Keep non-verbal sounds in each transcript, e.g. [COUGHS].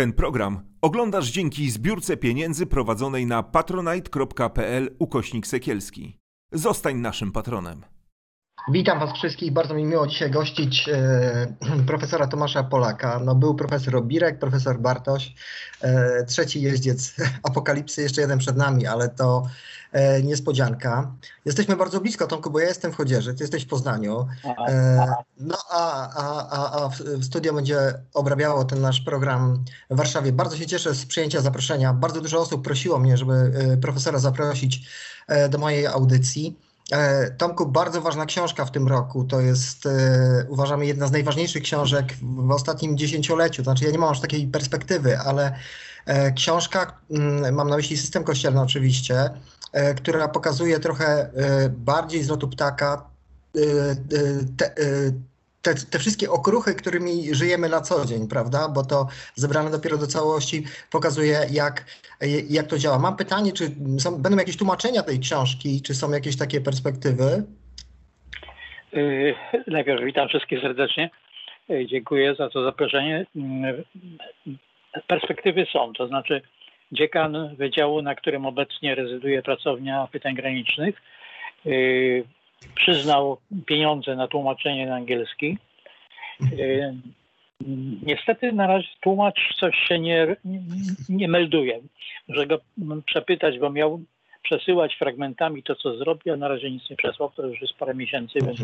Ten program oglądasz dzięki zbiórce pieniędzy prowadzonej na patronite.pl ukośnik sekielski. Zostań naszym patronem. Witam Was wszystkich. Bardzo mi miło dzisiaj gościć e, [CLEARS THROAT] profesora Tomasza Polaka. No, był profesor Obirek, profesor Bartoś, e, trzeci jeździec [LAUGHS] apokalipsy, jeszcze jeden przed nami, ale to e, niespodzianka. Jesteśmy bardzo blisko, Tomku, bo ja jestem w Chodzieży, Ty jesteś w Poznaniu. E, no a, a, a, a studio będzie obrabiało ten nasz program w Warszawie. Bardzo się cieszę z przyjęcia zaproszenia. Bardzo dużo osób prosiło mnie, żeby e, profesora zaprosić e, do mojej audycji. E, Tomku, bardzo ważna książka w tym roku. To jest, e, uważamy, jedna z najważniejszych książek w ostatnim dziesięcioleciu. Znaczy, ja nie mam aż takiej perspektywy, ale e, książka, mm, mam na myśli system kościelny oczywiście, która pokazuje trochę bardziej z lotu ptaka te, te, te wszystkie okruchy, którymi żyjemy na co dzień, prawda? Bo to zebrane dopiero do całości pokazuje, jak, jak to działa. Mam pytanie, czy są, będą jakieś tłumaczenia tej książki, czy są jakieś takie perspektywy? Yy, Najpierw witam wszystkich serdecznie. Yy, Dziękuję za to zaproszenie. Yy, Perspektywy są, to znaczy dziekan wydziału, na którym obecnie rezyduje pracownia pytań granicznych, yy, przyznał pieniądze na tłumaczenie na angielski. Yy, Niestety na razie tłumacz coś się nie, nie, melduje. Muszę go przepytać, bo miał przesyłać fragmentami to, co zrobił, a na razie nic nie przesłał. To już jest parę miesięcy, więc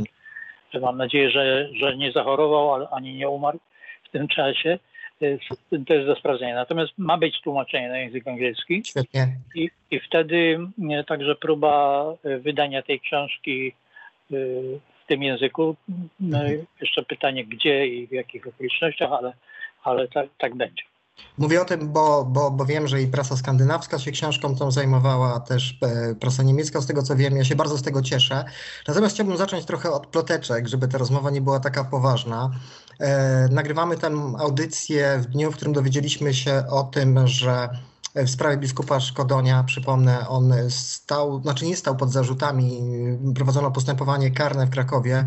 że mam nadzieję, że, że nie zachorował ani nie umarł w tym czasie. To jest, to jest do sprawdzenia. Natomiast ma być tłumaczenie na język angielski Świetnie. i, i wtedy e, także próba wydania tej książki w tym języku. No, jeszcze pytanie, gdzie i w jakich okolicznościach, ale, ale tak, tak będzie. Mówię o tym, bo, bo, bo wiem, że i prasa skandynawska się książką tą zajmowała, też e, prasa niemiecka, z tego co wiem, ja się bardzo z tego cieszę. Natomiast chciałbym zacząć trochę od ploteczek, żeby ta rozmowa nie była taka poważna. E, nagrywamy tę audycję w dniu, w którym dowiedzieliśmy się o tym, że w sprawie biskupa Szkodonia, przypomnę, on stał, znaczy nie stał pod zarzutami, prowadzono postępowanie karne w Krakowie.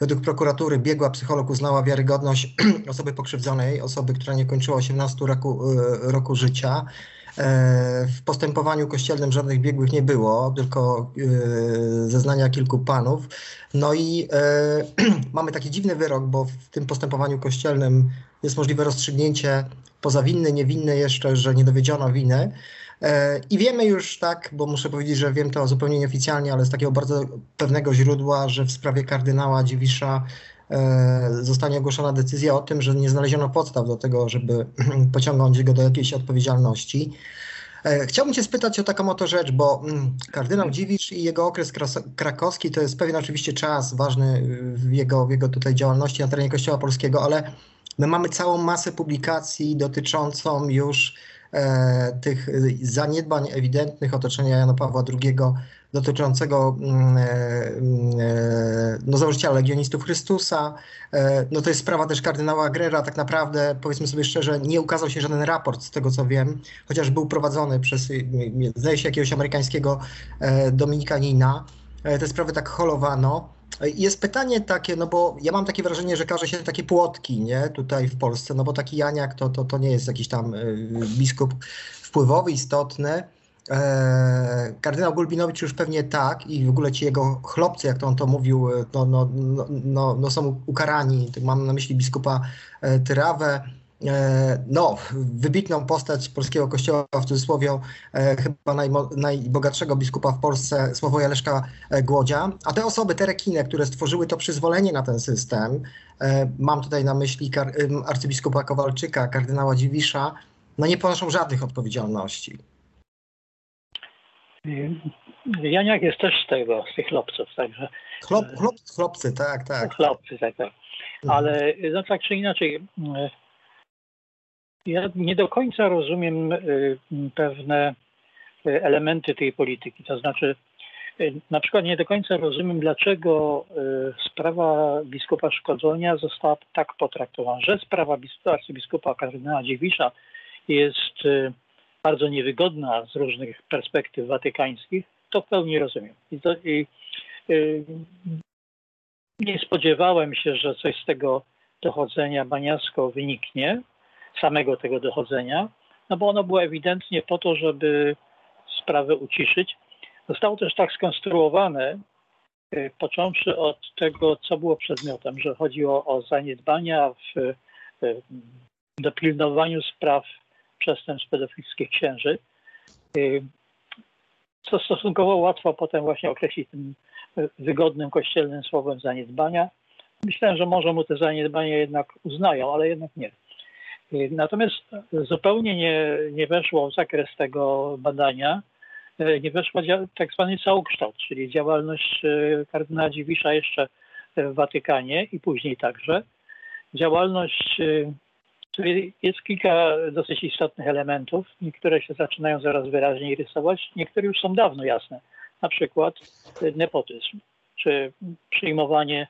Według prokuratury biegła psycholog uznała wiarygodność [CLEARS THROAT] osoby pokrzywdzonej, osoby, która nie kończyła 18 roku, e, roku życia. E, W postępowaniu kościelnym żadnych biegłych nie było, tylko e, zeznania kilku panów. No i e, [CLEARS THROAT] mamy taki dziwny wyrok, bo w tym postępowaniu kościelnym jest możliwe rozstrzygnięcie poza winny, niewinny jeszcze, że nie dowiedziono winy. I wiemy już tak, bo muszę powiedzieć, że wiem to zupełnie nieoficjalnie, ale z takiego bardzo pewnego źródła, że w sprawie kardynała Dziwisza zostanie ogłoszona decyzja o tym, że nie znaleziono podstaw do tego, żeby [CLEARS THROAT] pociągnąć go do jakiejś odpowiedzialności. E, Chciałbym Cię spytać o taką oto rzecz, bo mm, kardynał Dziwisz i jego okres krakowski to jest pewien oczywiście czas ważny w jego, w jego tutaj działalności na terenie Kościoła Polskiego, ale my mamy całą masę publikacji dotyczącą już e, tych zaniedbań ewidentnych otoczenia Jana Pawła II dotyczącego mm, e, mm, e, no, założyciela Legionistów Chrystusa. E, No to jest sprawa też kardynała Grera. Tak naprawdę, powiedzmy sobie szczerze, nie ukazał się żaden raport z tego, co wiem, chociaż był prowadzony przez, nie- nie- zdaje się, jakiegoś amerykańskiego dominikanina. Te sprawy tak holowano. Jest pytanie takie, no bo ja mam takie wrażenie, że każe się takie płotki, nie, tutaj w Polsce, no bo taki Janiak to, to, to nie jest jakiś tam y, biskup wpływowy, istotny. E, Kardynał Gulbinowicz już pewnie tak i w ogóle ci jego chlopcy, jak to on to mówił, e, no, no, no, no, no są ukarani. Mam na myśli biskupa e, Tyrawę, e, no, wybitną postać polskiego kościoła, w cudzysłowie e, chyba najmo, najbogatszego biskupa w Polsce, Sławoja Leszka e, Głodzia. A te osoby, te rekiny, które stworzyły to przyzwolenie na ten system, e, mam tutaj na myśli arcybiskupa Kowalczyka, kardynała Dziwisza, no nie ponoszą żadnych odpowiedzialności. Janiak jest też z tego, z tych chłopców, także Chlop, chlop, chłopcy, tak, tak. chłopcy, tak, tak. Ale no tak czy inaczej, e, ja nie do końca rozumiem e, pewne e, elementy tej polityki. To znaczy, na przykład nie do końca rozumiem, dlaczego sprawa biskupa Szkodzonia została tak potraktowana, że sprawa bis- arcybiskupa kardynała Dziewisza jest bardzo niewygodna z różnych perspektyw watykańskich, to w pełni rozumiem. I to, i, y, nie spodziewałem się, że coś z tego dochodzenia Baniasko wyniknie. samego tego dochodzenia, no bo ono było ewidentnie po to, żeby sprawę uciszyć. Zostało też tak skonstruowane, y, począwszy od tego, co było przedmiotem, że chodziło o zaniedbania w y, dopilnowaniu spraw przestępstw pedofilskich księży, y, co stosunkowo łatwo potem właśnie określić tym wygodnym kościelnym słowem zaniedbania. Myślę, że może mu te zaniedbania jednak uznają, ale jednak nie. Natomiast zupełnie nie, nie weszło w zakres tego badania, nie weszła tak zwany całokształt, czyli działalność kardynała Dziwisza jeszcze w Watykanie i później także. Działalność, jest kilka dosyć istotnych elementów. Niektóre się zaczynają coraz wyraźniej rysować, niektóre już są dawno jasne. Na przykład nepotyzm, czy przyjmowanie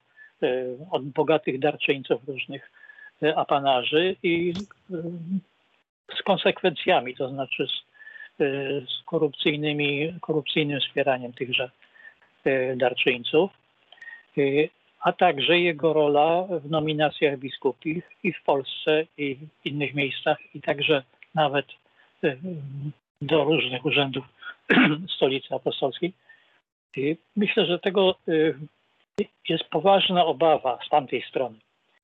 od bogatych darczyńców różnych apanarzy i z konsekwencjami, to znaczy z, z korupcyjnymi, korupcyjnym wspieraniem tychże darczyńców, a także jego rola w nominacjach biskupich i w Polsce, i w innych miejscach, i także nawet do różnych urzędów [CLEARS THROAT] stolicy apostolskiej. Myślę, że tego jest poważna obawa z tamtej strony,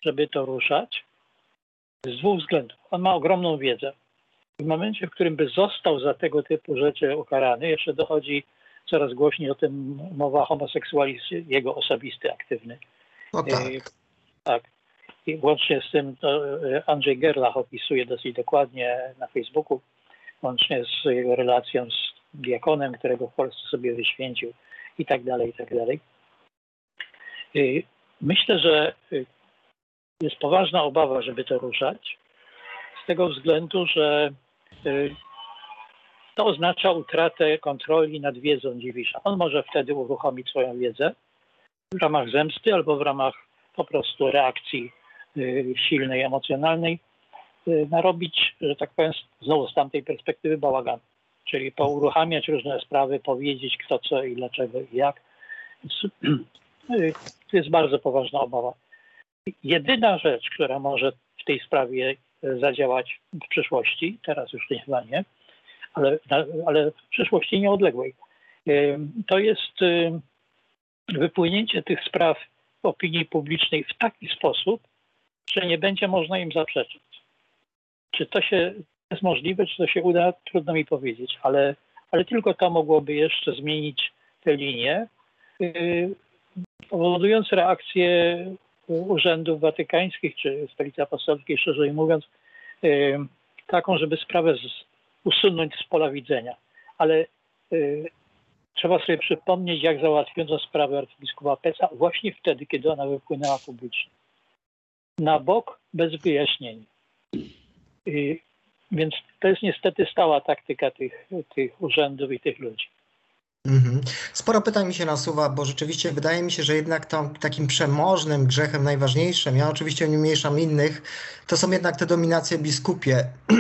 żeby to ruszać z dwóch względów. On ma ogromną wiedzę. W momencie, w którym by został za tego typu rzeczy ukarany, jeszcze dochodzi coraz głośniej o tym mowa homoseksualizm, jego osobisty, aktywny. No tak. tak. I łącznie z tym Andrzej Gerlach opisuje dosyć dokładnie na Facebooku, łącznie z jego relacją z diakonem, którego w Polsce sobie wyświęcił i tak dalej, i tak dalej. Myślę, że jest poważna obawa, żeby to ruszać, z tego względu, że to oznacza utratę kontroli nad wiedzą Dziwisza. On może wtedy uruchomić swoją wiedzę w ramach zemsty albo w ramach po prostu reakcji silnej, emocjonalnej, narobić, że tak powiem, znowu z tamtej perspektywy bałagan. Czyli pouruchamiać różne sprawy, powiedzieć kto co i dlaczego i jak. [CLEARS THROAT] To jest bardzo poważna obawa. Jedyna rzecz, która może w tej sprawie zadziałać w przyszłości, teraz już chyba nie, ale, ale w przyszłości nieodległej, to jest wypłynięcie tych spraw opinii publicznej w taki sposób, że nie będzie można im zaprzeczyć. Czy to się jest możliwe, czy to się uda, trudno mi powiedzieć, ale, ale tylko to mogłoby jeszcze zmienić tę linię, powodując reakcję urzędów watykańskich czy stolicy apostolskiej, szerzej mówiąc, taką, żeby sprawę usunąć z pola widzenia. Ale trzeba sobie przypomnieć, jak załatwiono sprawę arcybiskupa Peca właśnie wtedy, kiedy ona wypłynęła publicznie. Na bok, bez wyjaśnienia. Więc to jest niestety stała taktyka tych, tych urzędów i tych ludzi. Mhm. Sporo pytań mi się nasuwa, bo rzeczywiście wydaje mi się, że jednak tam takim przemożnym grzechem najważniejszym, ja oczywiście nie mniejszam innych, to są jednak te dominacje biskupie. [CLEARS THROAT]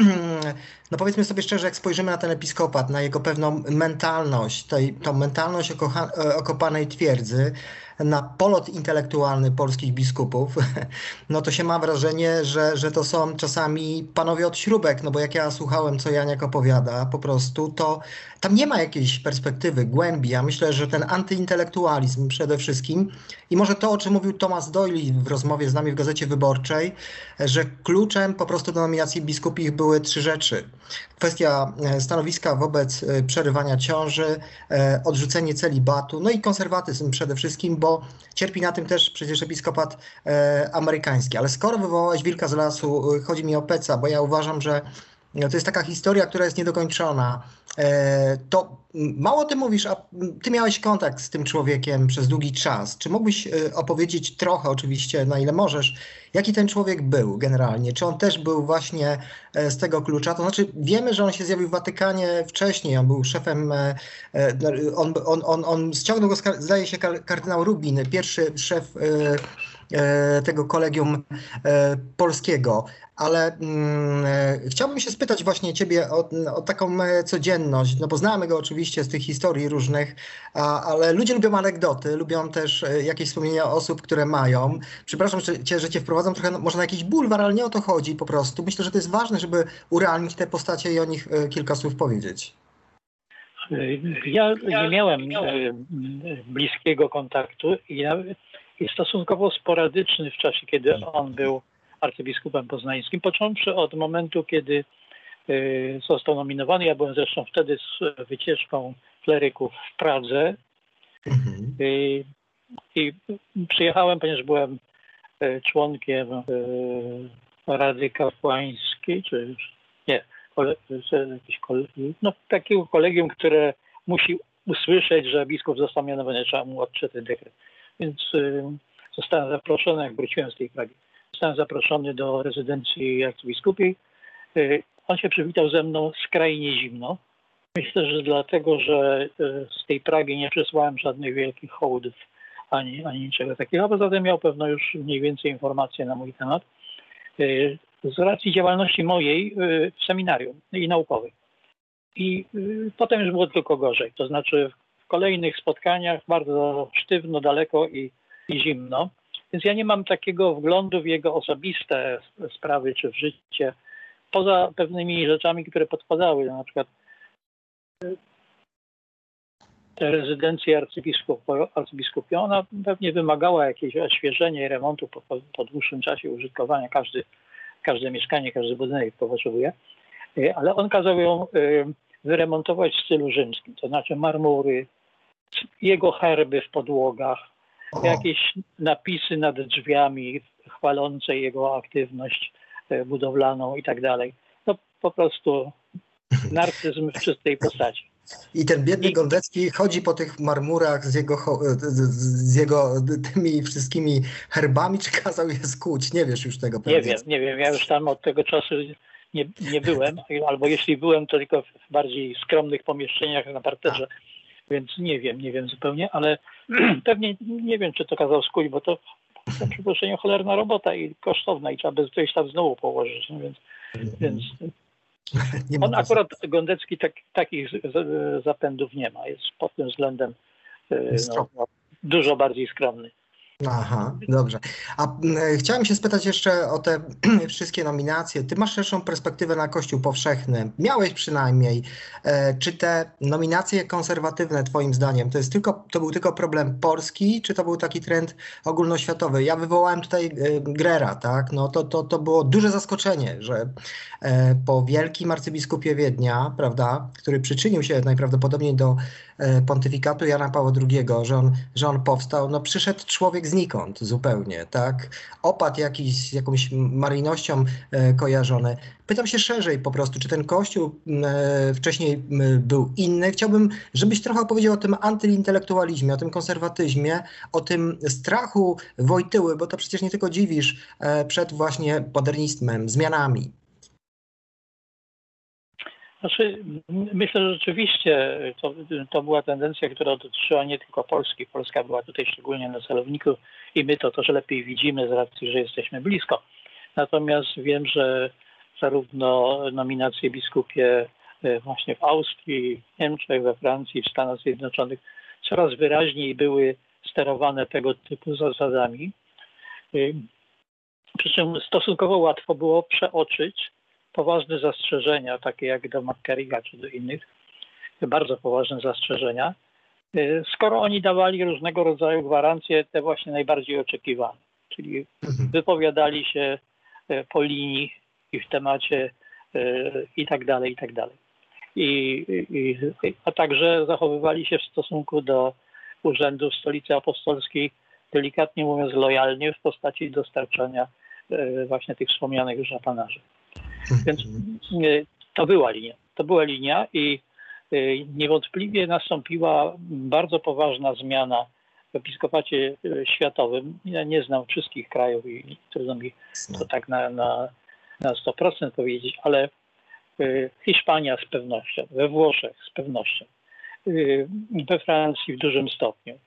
No powiedzmy sobie szczerze, jak spojrzymy na ten episkopat, na jego pewną mentalność, tej, tą mentalność okocha, okopanej twierdzy, na polot intelektualny polskich biskupów, [LAUGHS] no to się ma wrażenie, że, że to są czasami panowie od śrubek, no bo jak ja słuchałem, co Janiak opowiada, po prostu, to tam nie ma jakiejś perspektywy, głębi. Ja myślę, że ten antyintelektualizm przede wszystkim i może to, o czym mówił Thomas Doyle w rozmowie z nami w Gazecie Wyborczej, że kluczem po prostu do nominacji biskupich były trzy rzeczy. Kwestia stanowiska wobec przerywania ciąży, odrzucenie celibatu, no i konserwatyzm przede wszystkim, bo cierpi na tym też przecież episkopat amerykański. Ale skoro wywołałeś wilka z lasu, chodzi mi o Peca, bo ja uważam, że to jest taka historia, która jest niedokończona. To mało ty mówisz, a ty miałeś kontakt z tym człowiekiem przez długi czas. Czy mógłbyś opowiedzieć trochę, oczywiście, na ile możesz, jaki ten człowiek był generalnie? Czy on też był właśnie z tego klucza? To znaczy, wiemy, że on się zjawił w Watykanie wcześniej, on był szefem, on, on, on, on ściągnął go, zdaje się, kardynał Rubin, pierwszy szef tego kolegium polskiego. Ale mm, chciałbym się spytać właśnie ciebie o, o, taką codzienność, no bo znamy go oczywiście z tych historii różnych, a, ale ludzie lubią anegdoty, lubią też jakieś wspomnienia osób, które mają. Przepraszam cię, że cię wprowadzam trochę, no, może na jakiś bulwar, ale nie o to chodzi po prostu. Myślę, że to jest ważne, żeby urealnić te postacie i o nich kilka słów powiedzieć. Ja nie miałem e, bliskiego kontaktu i, i stosunkowo sporadyczny w czasie, kiedy on był arcybiskupem poznańskim, począwszy od momentu, kiedy e, został nominowany. Ja byłem zresztą wtedy z wycieczką kleryków w Pradze mhm. I, i przyjechałem, ponieważ byłem e, członkiem Rady Kapłańskiej, czy nie, kolegium, no, takiego kolegium, które musi usłyszeć, że biskup został mianowany, trzeba mu odczytać dekret. Więc y, zostałem zaproszony, jak wróciłem z tej Pragi, zostałem zaproszony do rezydencji arcybiskupiej. Y, on się przywitał ze mną skrajnie zimno. Myślę, że dlatego, że y, z tej Pragi nie przesłałem żadnych wielkich hołdów ani, ani niczego takiego, poza tym miał pewno już mniej więcej informacje na mój temat. Y, z racji działalności mojej w seminarium i naukowej. I potem już było tylko gorzej. To znaczy w kolejnych spotkaniach bardzo sztywno, daleko i, i zimno. Więc ja nie mam takiego wglądu w jego osobiste sprawy czy w życie, poza pewnymi rzeczami, które podpadały, na przykład te rezydencje arcybiskup, ona pewnie wymagała jakiegoś oświeżenia i remontu po, po, po dłuższym czasie użytkowania. Każdy każde mieszkanie, każdy budynek potrzebuje, e, ale on kazał ją e, wyremontować w stylu rzymskim, to znaczy marmury, jego herby w podłogach. Jakieś napisy nad drzwiami chwalące jego aktywność e, budowlaną i tak dalej. No po prostu [LAUGHS] narcyzm w czystej postaci. I ten biedny I... Gondecki chodzi po tych marmurach z jego, z jego tymi wszystkimi herbami, czy kazał je skuć? Nie wiesz już tego pewnie. Nie wiem, nie wiem. Ja już tam od tego czasu nie, nie byłem, [LAUGHS] albo jeśli byłem, to tylko w bardziej skromnych pomieszczeniach na parterze. Więc nie wiem, nie wiem zupełnie, ale [CLEARS THROAT] pewnie nie wiem, czy to kazał skuć, bo to za przeproszenie cholerna robota i kosztowna i trzeba by coś tam znowu położyć, no więc, więc [LAUGHS] On akurat Gondecki tak, takich zapędów nie ma. Jest pod tym względem e, no, dużo bardziej skromny. Aha, dobrze. A e, chciałem się spytać jeszcze o te [CLEARS THROAT] wszystkie nominacje. Ty masz szerszą perspektywę na Kościół powszechny. Miałeś przynajmniej. E, czy te nominacje konserwatywne, Twoim zdaniem, to, jest tylko, to był tylko problem polski, czy to był taki trend ogólnoświatowy? Ja wywołałem tutaj e, Grera, tak? No to, to, to było duże zaskoczenie, że po wielkim arcybiskupie Wiednia, prawda, który przyczynił się najprawdopodobniej do pontyfikatu Jana Pawła II, że on, że on powstał, no przyszedł człowiek znikąd zupełnie, tak? Opad jakiś, jakąś marinością e, kojarzony. Pytam się szerzej po prostu, czy ten kościół e, wcześniej był inny? Chciałbym, żebyś trochę opowiedział o tym antyintelektualizmie, o tym konserwatyzmie, o tym strachu Wojtyły, bo to przecież nie tylko dziwisz e, przed właśnie modernizmem, zmianami. Znaczy, myślę, że rzeczywiście to, to była tendencja, która dotyczyła nie tylko Polski. Polska była tutaj szczególnie na celowniku i my to też lepiej widzimy z racji, że jesteśmy blisko. Natomiast wiem, że zarówno nominacje biskupie e, właśnie w Austrii, w Niemczech, we Francji, w Stanach Zjednoczonych coraz wyraźniej były sterowane tego typu zasadami. E, przy czym stosunkowo łatwo było przeoczyć poważne zastrzeżenia, takie jak do McCarriga czy do innych, bardzo poważne zastrzeżenia, y, skoro oni dawali różnego rodzaju gwarancje, te właśnie najbardziej oczekiwane, czyli mhm. wypowiadali się y, po linii i w temacie y, i tak dalej, i tak dalej. I, i, a także zachowywali się w stosunku do urzędów stolicy apostolskiej, delikatnie mówiąc, lojalnie w postaci dostarczania właśnie tych wspomnianych już apanarzy. Więc e, to była linia. To była linia i e, niewątpliwie nastąpiła bardzo poważna zmiana w episkopacie e, światowym. Ja nie znam wszystkich krajów i trudno mi to tak na, na, na 100% powiedzieć, ale Hiszpania z pewnością, we Włoszech z pewnością, we Francji w dużym stopniu,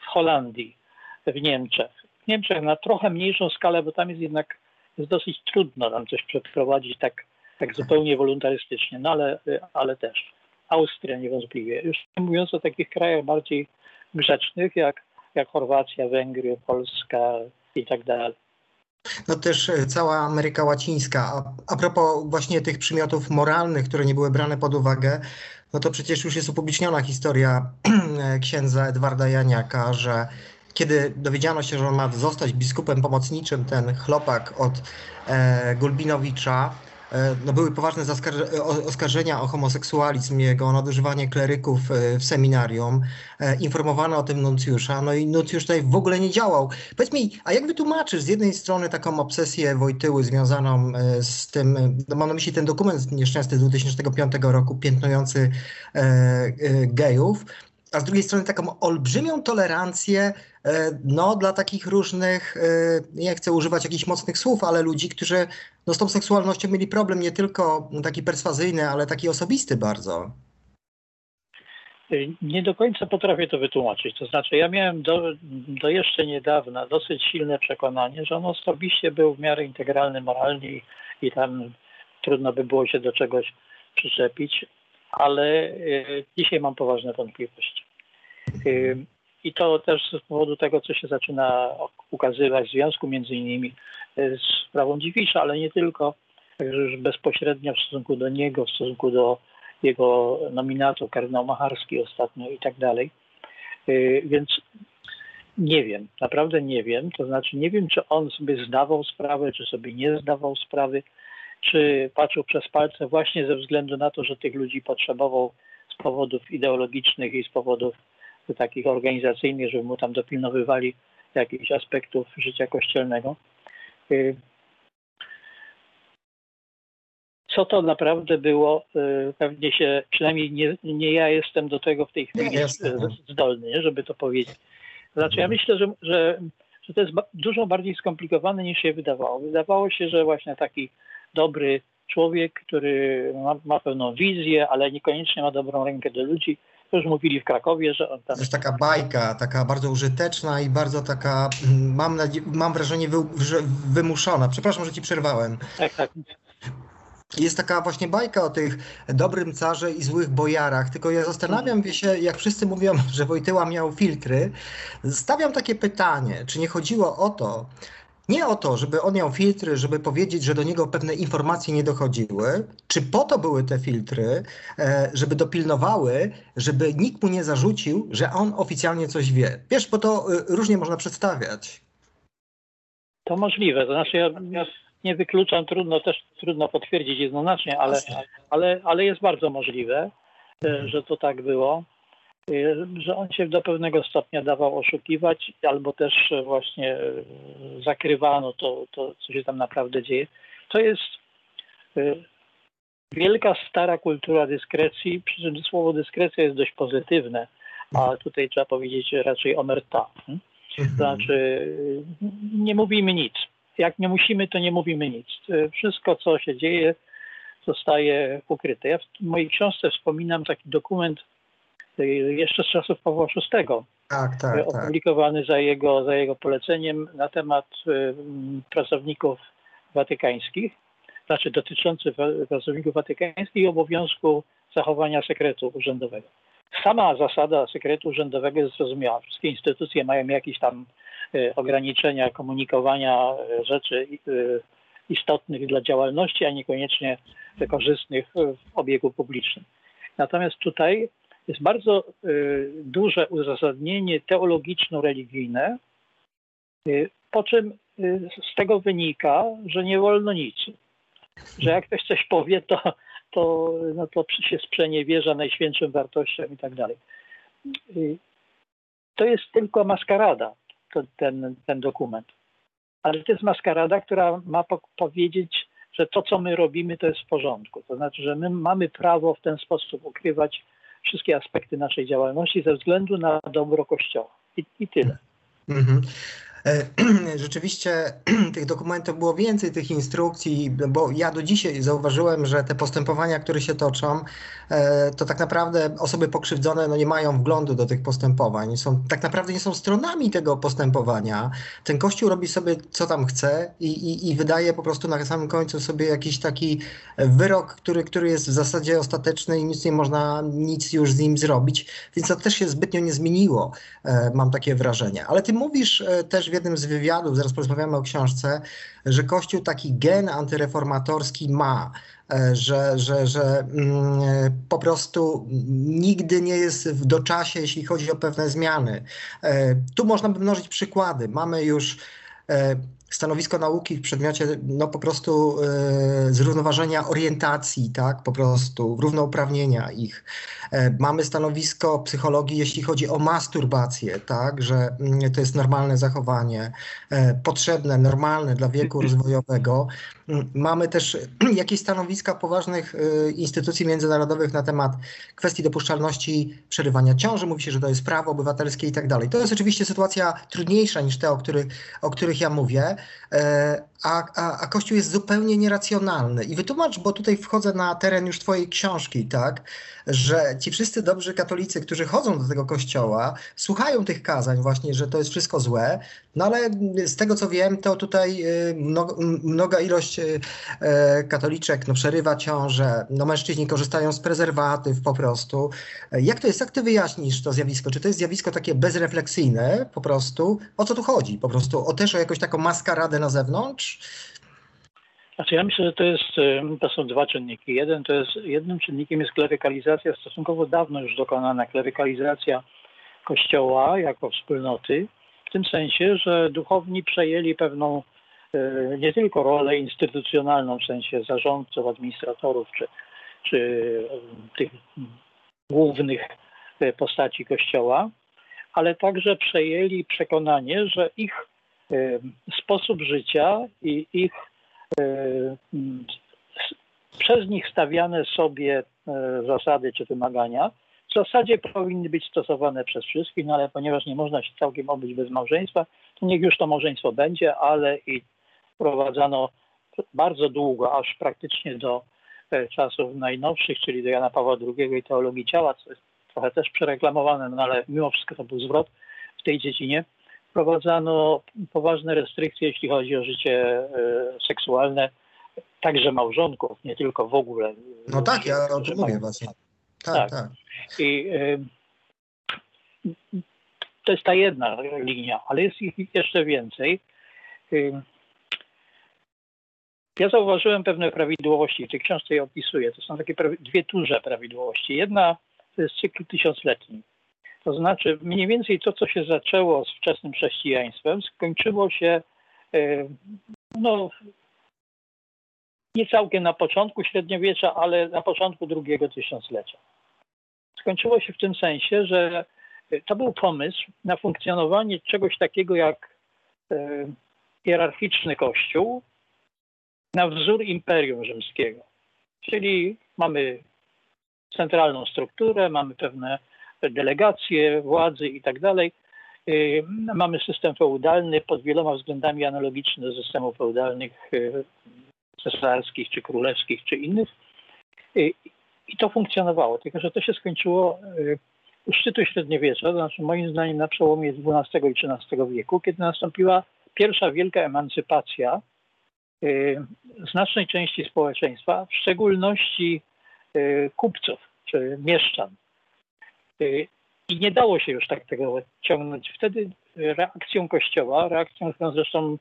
w Holandii, w Niemczech. W Niemczech na trochę mniejszą skalę, bo tam jest jednak jest dosyć trudno tam coś przeprowadzić tak, tak zupełnie wolontarystycznie, no ale, ale też. Austria niewątpliwie. Już mówiąc o takich krajach bardziej grzecznych, jak, jak Chorwacja, Węgry, Polska i tak dalej. No też e, cała Ameryka Łacińska. A, a propos właśnie tych przymiotów moralnych, które nie były brane pod uwagę, no to przecież już jest upubliczniona historia [CLEARS THROAT] księdza Edwarda Janiaka, że kiedy dowiedziano się, że on ma zostać biskupem pomocniczym, ten chlopak od e, Gulbinowicza, e, no były poważne oskarżenia o homoseksualizm jego, o nadużywanie kleryków e, w seminarium. E, informowano o tym nuncjusza, no i nuncjusz tutaj w ogóle nie działał. Powiedz mi, a jak wytłumaczysz z jednej strony taką obsesję Wojtyły związaną z tym, no mam na myśli ten dokument nieszczęsny z 2005 roku piętnujący gejów, a z drugiej strony taką olbrzymią tolerancję e, no, dla takich różnych, e, nie chcę używać jakichś mocnych słów, ale ludzi, którzy no, z tą seksualnością mieli problem nie tylko taki perswazyjny, ale taki osobisty bardzo. Nie do końca potrafię to wytłumaczyć. To znaczy, ja miałem do, do jeszcze niedawna dosyć silne przekonanie, że on osobiście był w miarę integralny moralnie i tam trudno by było się do czegoś przyczepić, ale e, dzisiaj mam poważne wątpliwości. E, I to też z powodu tego, co się zaczyna ukazywać w związku między innymi e, z sprawą Dziwisza, ale nie tylko, także już bezpośrednio w stosunku do niego, w stosunku do jego nominatu, kardynał Macharski ostatnio i tak dalej. Więc nie wiem, naprawdę nie wiem. To znaczy nie wiem, czy on sobie zdawał sprawę, czy sobie nie zdawał sprawy, czy patrzył przez palce właśnie ze względu na to, że tych ludzi potrzebował z powodów ideologicznych i z powodów takich organizacyjnych, żeby mu tam dopilnowywali jakichś aspektów życia kościelnego. Y, co to naprawdę było, y, pewnie się, przynajmniej nie, nie ja jestem do tego w tej chwili zdolny, żeby to powiedzieć. Znaczy ja myślę, że, że, że to jest dużo bardziej skomplikowane niż się wydawało. Wydawało się, że właśnie taki dobry człowiek, który ma, ma pewną wizję, ale niekoniecznie ma dobrą rękę do ludzi. To już mówili w Krakowie, że on tam... To jest taka bajka, taka bardzo użyteczna i bardzo taka, mm, mam, mam wrażenie, wy, wymuszona. Przepraszam, że ci przerwałem. Tak, tak. Jest taka właśnie bajka o tych dobrym carze i złych bojarach, tylko ja zastanawiam się, jak wszyscy mówią, [LAUGHS] że Wojtyła miał filtry, stawiam takie pytanie, czy nie chodziło o to, nie o to, żeby on miał filtry, żeby powiedzieć, że do niego pewne informacje nie dochodziły, czy po to były te filtry, e, żeby dopilnowały, żeby nikt mu nie zarzucił, że on oficjalnie coś wie. Wiesz, bo to e, różnie można przedstawiać. To możliwe. To znaczy, ja, ja nie wykluczam, trudno też trudno potwierdzić jednoznacznie, ale, ale, ale jest bardzo możliwe, e, że to tak było. Y, że on się do pewnego stopnia dawał oszukiwać, albo też właśnie y, zakrywano to, to co się tam naprawdę dzieje. To jest y, wielka, stara kultura dyskrecji, przy czym słowo dyskrecja jest dość pozytywne, a tutaj trzeba powiedzieć raczej omerta. To mhm. znaczy, nie mówimy nic. Jak nie musimy, to nie mówimy nic. Wszystko, co się dzieje, zostaje ukryte. Ja w mojej książce wspominam taki dokument jeszcze z czasów Pawła VI. Tak, tak, tak, opublikowany za jego, za jego poleceniem na temat y, pracowników watykańskich, znaczy dotyczący pracowników watykańskich i obowiązku zachowania sekretu urzędowego. Sama zasada sekretu urzędowego jest zrozumiała. Wszystkie instytucje mają jakieś tam y, ograniczenia komunikowania rzeczy istotnych dla działalności, a niekoniecznie korzystnych w obiegu publicznym. Natomiast tutaj jest bardzo y, duże uzasadnienie teologiczno-religijne, y, po czym y, z tego wynika, że nie wolno nic. Że jak ktoś coś powie, to, to, no to się sprzeniewierza najświętszym wartościom i tak dalej. To jest tylko maskarada, to, ten, ten dokument. Ale to jest maskarada, która ma po powiedzieć, że to, co my robimy, to jest w porządku. To znaczy, że my mamy prawo w ten sposób ukrywać wszystkie aspekty naszej działalności ze względu na dobro Kościoła. I, i tyle. Mhm. E, [CLEARS THROAT] rzeczywiście [CLEARS THROAT] tych dokumentów było więcej, tych instrukcji, bo ja do dzisiaj zauważyłem, że te postępowania, które się toczą, e, to tak naprawdę osoby pokrzywdzone no nie mają wglądu do tych postępowań. Są, tak naprawdę nie są stronami tego postępowania. Ten kościół robi sobie co tam chce i, i, i wydaje po prostu na samym końcu sobie jakiś taki wyrok, który, który jest w zasadzie ostateczny i nic nie można, nic już z nim zrobić. Więc to też się zbytnio nie zmieniło, e, mam takie wrażenie. Ale ty mówisz też w jednym z wywiadów, zaraz porozmawiamy o książce, że Kościół taki gen antyreformatorski ma, e, że, że, że mm, po prostu nigdy nie jest w doczasie, jeśli chodzi o pewne zmiany. E, tu można by mnożyć przykłady. Mamy już e, stanowisko nauki w przedmiocie no po prostu zrównoważenia orientacji, tak, po prostu równouprawnienia ich. E, mamy stanowisko psychologii, jeśli chodzi o masturbację, tak, że mm, to jest normalne zachowanie, e, potrzebne, normalne dla wieku [CLEARS THROAT] rozwojowego. Mm, mamy też [CLEARS THROAT] jakieś stanowiska poważnych e, instytucji międzynarodowych na temat kwestii dopuszczalności przerywania ciąży. Mówi się, że to jest prawo obywatelskie i tak dalej. To jest oczywiście sytuacja trudniejsza niż te, o których, o których ja mówię, 呃 a, a, a Kościół jest zupełnie nieracjonalny. I wytłumacz, bo tutaj wchodzę na teren już Twojej książki, tak, że ci wszyscy dobrzy katolicy, którzy chodzą do tego kościoła, słuchają tych kazań właśnie, że to jest wszystko złe, no ale z tego co wiem, to tutaj y, mnoga ilość y, e, katoliczek no, przerywa ciążę, no mężczyźni korzystają z prezerwatyw po prostu. Jak to jest, jak ty wyjaśnisz to zjawisko? Czy to jest zjawisko takie bezrefleksyjne po prostu? O co tu chodzi? Po prostu o też o jakąś taką maskaradę na zewnątrz? Znaczy ja myślę, że to jest, to są dwa czynniki. Jeden to jest, jednym czynnikiem jest klerykalizacja, stosunkowo dawno już dokonana klerykalizacja Kościoła jako wspólnoty, w tym sensie, że duchowni przejęli pewną e, nie tylko rolę instytucjonalną w sensie zarządców, administratorów czy, czy tych głównych e, postaci Kościoła, ale także przejęli przekonanie, że ich e, sposób życia i ich przez nich stawiane sobie zasady czy wymagania w zasadzie powinny być stosowane przez wszystkich, no ale ponieważ nie można się całkiem obyć bez małżeństwa, to niech już to małżeństwo będzie, ale i wprowadzano bardzo długo, aż praktycznie do e, czasów najnowszych, czyli do Jana Pawła II i teologii ciała, co jest trochę też przereklamowane, no ale mimo wszystko to był zwrot w tej dziedzinie. Wprowadzano poważne restrykcje, jeśli chodzi o życie e, seksualne, także małżonków, nie tylko w ogóle. No tak, ja o tym mówię właśnie. Tak, tak. tak. I y, to jest ta jedna linia, ale jest ich jeszcze więcej. Y, ja zauważyłem pewne prawidłowości, w tej książce je opisuję. To są takie dwie duże prawidłowości. Jedna to jest cykl tysiącletni. To znaczy mniej więcej to, co się zaczęło z wczesnym chrześcijaństwem, skończyło się y, no, nie całkiem na początku średniowiecza, ale na początku drugiego tysiąclecia skończyło się w tym sensie, że e, to był pomysł na funkcjonowanie czegoś takiego jak e, hierarchiczny kościół na wzór Imperium Rzymskiego. Czyli mamy centralną strukturę, mamy pewne delegacje władzy i tak dalej. E, mamy system feudalny pod wieloma względami analogiczny do systemów feudalnych cesarskich, czy królewskich, czy innych. I to funkcjonowało, tylko że to się skończyło y, u szczytu średniowiecza, to znaczy moim zdaniem na przełomie XII i XIII wieku, kiedy nastąpiła pierwsza wielka emancypacja y, znacznej części społeczeństwa, w szczególności y, kupców czy mieszczan. I nie dało się już tak tego ciągnąć. Wtedy reakcją Kościoła, reakcją, zresztą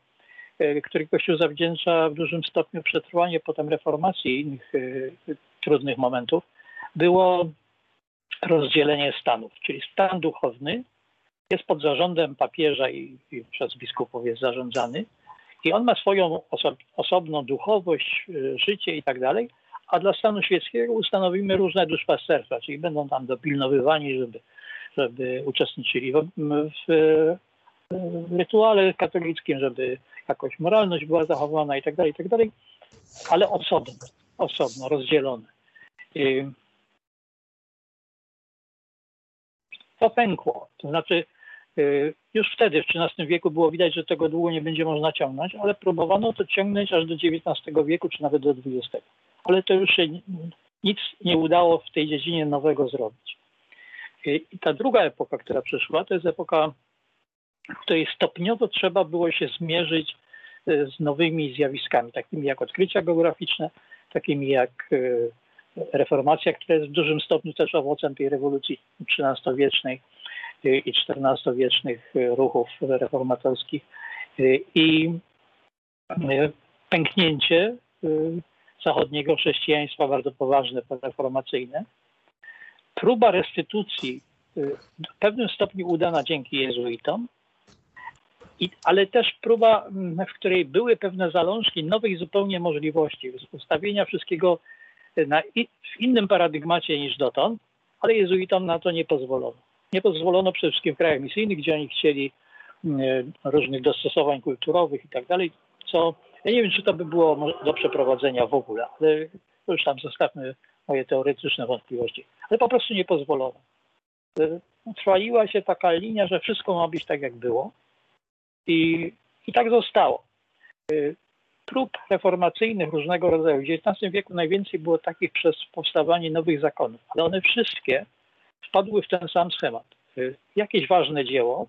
który Kościół zawdzięcza w dużym stopniu przetrwanie potem reformacji i innych trudnych momentów, było rozdzielenie stanów, czyli stan duchowny jest pod zarządem papieża i, i przez biskupów jest zarządzany i on ma swoją oso osobną duchowość, y, życie i tak dalej, a dla stanu świeckiego ustanowimy różne duszpasterstwa, czyli będą tam dopilnowywani, żeby, żeby uczestniczyli w, w, w rytuale katolickim, żeby jakoś moralność była zachowana i tak dalej, i tak dalej, ale osobno osobno, rozdzielone. To pękło. To znaczy, Y, już wtedy, w XIII wieku, było widać, że tego długo nie będzie można ciągnąć, ale próbowano to ciągnąć aż do XIX wieku, czy nawet do XX. Ale to już się nic nie udało w tej dziedzinie nowego zrobić. I ta druga epoka, która przyszła, to jest epoka, w której stopniowo trzeba było się zmierzyć y, z nowymi zjawiskami, takimi jak odkrycia geograficzne, takimi jak reformacja, która jest w dużym stopniu też owocem tej rewolucji XIII-wiecznej i XIV-wiecznych ruchów reformatorskich i pęknięcie zachodniego chrześcijaństwa bardzo poważne, reformacyjne. Próba restytucji w pewnym stopniu udana dzięki jezuitom, i, ale też próba, w której były pewne zalążki nowych zupełnie możliwości ustawienia wszystkiego na, w innym paradygmacie niż dotąd, ale jezuitom na to nie pozwolono. Nie pozwolono przede wszystkim w krajach misyjnych, gdzie oni chcieli mm, różnych dostosowań kulturowych i tak dalej, co ja nie wiem, czy to by było do przeprowadzenia w ogóle, ale już tam zostawmy moje teoretyczne wątpliwości. Ale po prostu nie pozwolono. Utrwaliła się taka linia, że wszystko ma być tak, jak było. I, i tak zostało. Prób reformacyjnych różnego rodzaju. W XIX wieku najwięcej było takich przez powstawanie nowych zakonów, ale one wszystkie wpadły w ten sam schemat. Y, jakieś ważne dzieło,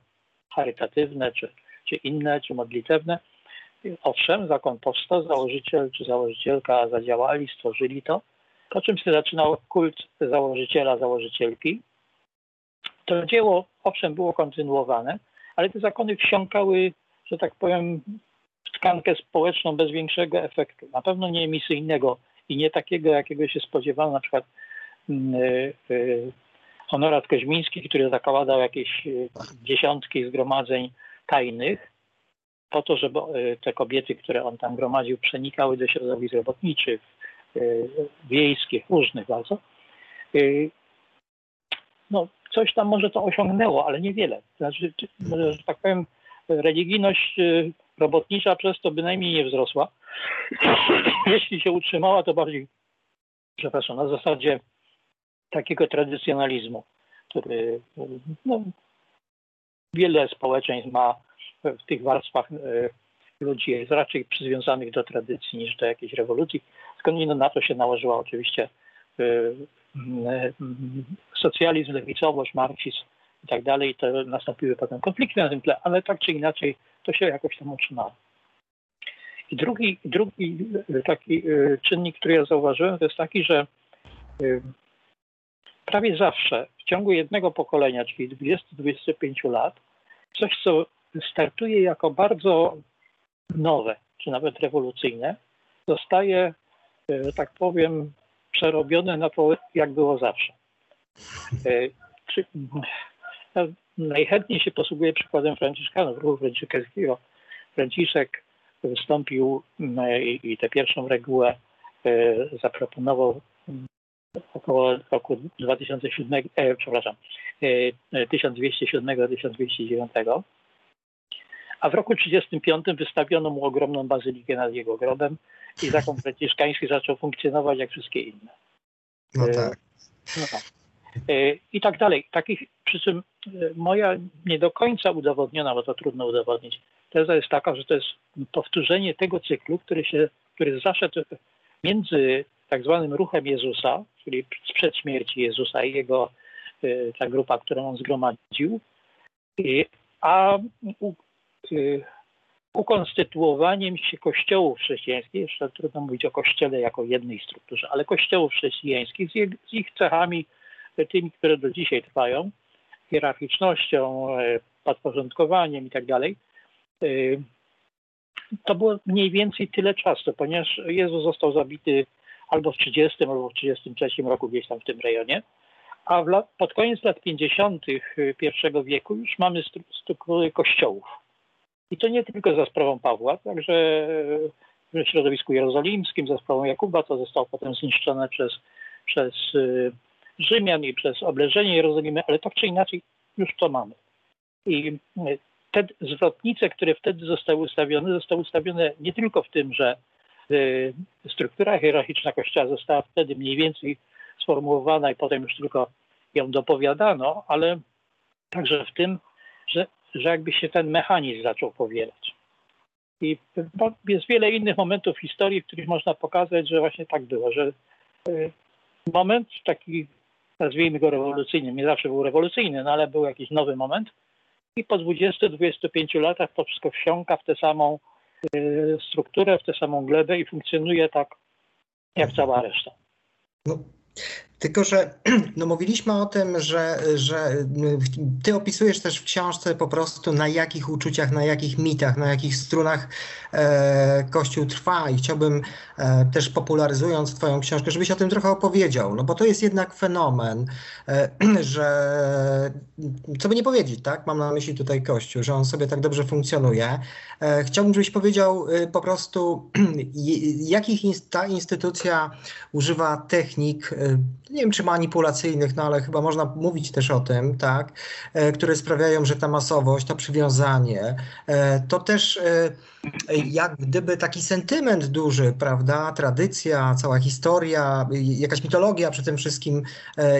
charytatywne, czy, czy inne, czy modlitewne, owszem, zakon powstał, założyciel czy założycielka zadziałali, stworzyli to, po czym się zaczynał kult założyciela, założycielki. To dzieło, owszem, było kontynuowane, ale te zakony wsiąkały, że tak powiem, w tkankę społeczną bez większego efektu. Na pewno nie emisyjnego i nie takiego, jakiego się spodziewano na przykład yy, yy, Honorat Koźmiński, który zakładał jakieś e, dziesiątki zgromadzeń tajnych, po to, żeby e, te kobiety, które on tam gromadził, przenikały do środowisk robotniczych, e, wiejskich, różnych bardzo. No, coś tam może to osiągnęło, ale niewiele. Znaczy, że tak powiem, religijność robotnicza przez to bynajmniej nie wzrosła. [COUGHS] Jeśli się utrzymała, to bardziej, przepraszam, na zasadzie takiego tradycjonalizmu, który no, wiele społeczeństw ma w tych warstwach e, ludzi jest raczej przywiązanych do tradycji niż do jakiejś rewolucji. Skądinąd na to się nałożyła oczywiście e, e, socjalizm, lewicowość, marksizm i tak dalej. To nastąpiły potem konflikty na tym tle, ale tak czy inaczej to się jakoś tam utrzymało. I drugi, drugi taki czynnik, który ja zauważyłem, to jest taki, że prawie zawsze w ciągu jednego pokolenia, czyli 20-25 lat, coś, co startuje jako bardzo nowe, czy nawet rewolucyjne, zostaje, e, tak powiem, przerobione na to, jak było zawsze. E, czy, no, najchętniej się posługuje przykładem Franciszkanów, ruchu franciszkańskiego. Franciszek wystąpił e, i tę pierwszą regułę zaproponował około roku 2007, e, przepraszam, e, 1207-1209. A w roku 1935 wystawiono mu ogromną bazylikę nad jego grobem i zakon franciszkański zaczął funkcjonować jak wszystkie inne. No e, tak. No tak. E, I tak dalej. Takich, przy czym e, moja nie do końca udowodniona, bo to trudno udowodnić, teza jest taka, że to jest powtórzenie tego cyklu, który się, który zaszedł między tak zwanym ruchem Jezusa, czyli sprzed śmierci Jezusa i jego ta grupa, którą on zgromadził, a ukonstytuowaniem się kościołów chrześcijańskich, jeszcze trudno mówić o kościele jako jednej strukturze, ale kościołów chrześcijańskich z ich, z ich cechami, tymi, które do dzisiaj trwają, hierarchicznością, y, podporządkowaniem i tak. To było mniej więcej tyle czasu, ponieważ Jezus został zabity albo w 30 albo w 33 roku gdzieś tam w tym rejonie. A lat, pod koniec lat 50. Y, I wieku już mamy struktury kościołów. I to nie tylko za sprawą Pawła, także w środowisku jerozolimskim, za sprawą Jakuba, to zostało potem zniszczone przez, przez y, Rzymian i przez obleżenie Jerozolimy, ale tak czy inaczej już to mamy. I y, te zwrotnice, które wtedy zostały ustawione, zostały ustawione nie tylko w tym, że Y, struktura hierarchiczna Kościoła została wtedy mniej więcej sformułowana i potem już tylko ją dopowiadano, ale także w tym, że, że jakby się ten mechanizm zaczął powielać. I jest wiele innych momentów historii, w których można pokazać, że właśnie tak było, że y, moment taki, nazwijmy go rewolucyjnym, nie zawsze był rewolucyjny, no ale był jakiś nowy moment i po 20-25 latach to wszystko wsiąka w tę samą y, strukturę, w tę samą glebę i funkcjonuje tak jak cała reszta. No, tylko, że [CLEARS THROAT] no, mówiliśmy o tym, że, że ty opisujesz też w książce po prostu na jakich uczuciach, na jakich mitach, na jakich strunach e, Kościół trwa i chciałbym e, też popularyzując twoją książkę, żebyś o tym trochę opowiedział, no bo to jest jednak fenomen, e, [CLEARS THROAT] że co by nie powiedzieć, tak? Mam na myśli tutaj Kościół, że on sobie tak dobrze funkcjonuje. E, chciałbym, żebyś powiedział e, po prostu, [CLEARS THROAT] jakich ta instytucja używa technik, e, nie wiem czy manipulacyjnych, no ale chyba można mówić też o tym, tak, e, które sprawiają, że ta masowość, to przywiązanie, e, to też e, jak gdyby taki sentyment duży, prawda, tradycja, cała historia, jakaś mitologia przy tym wszystkim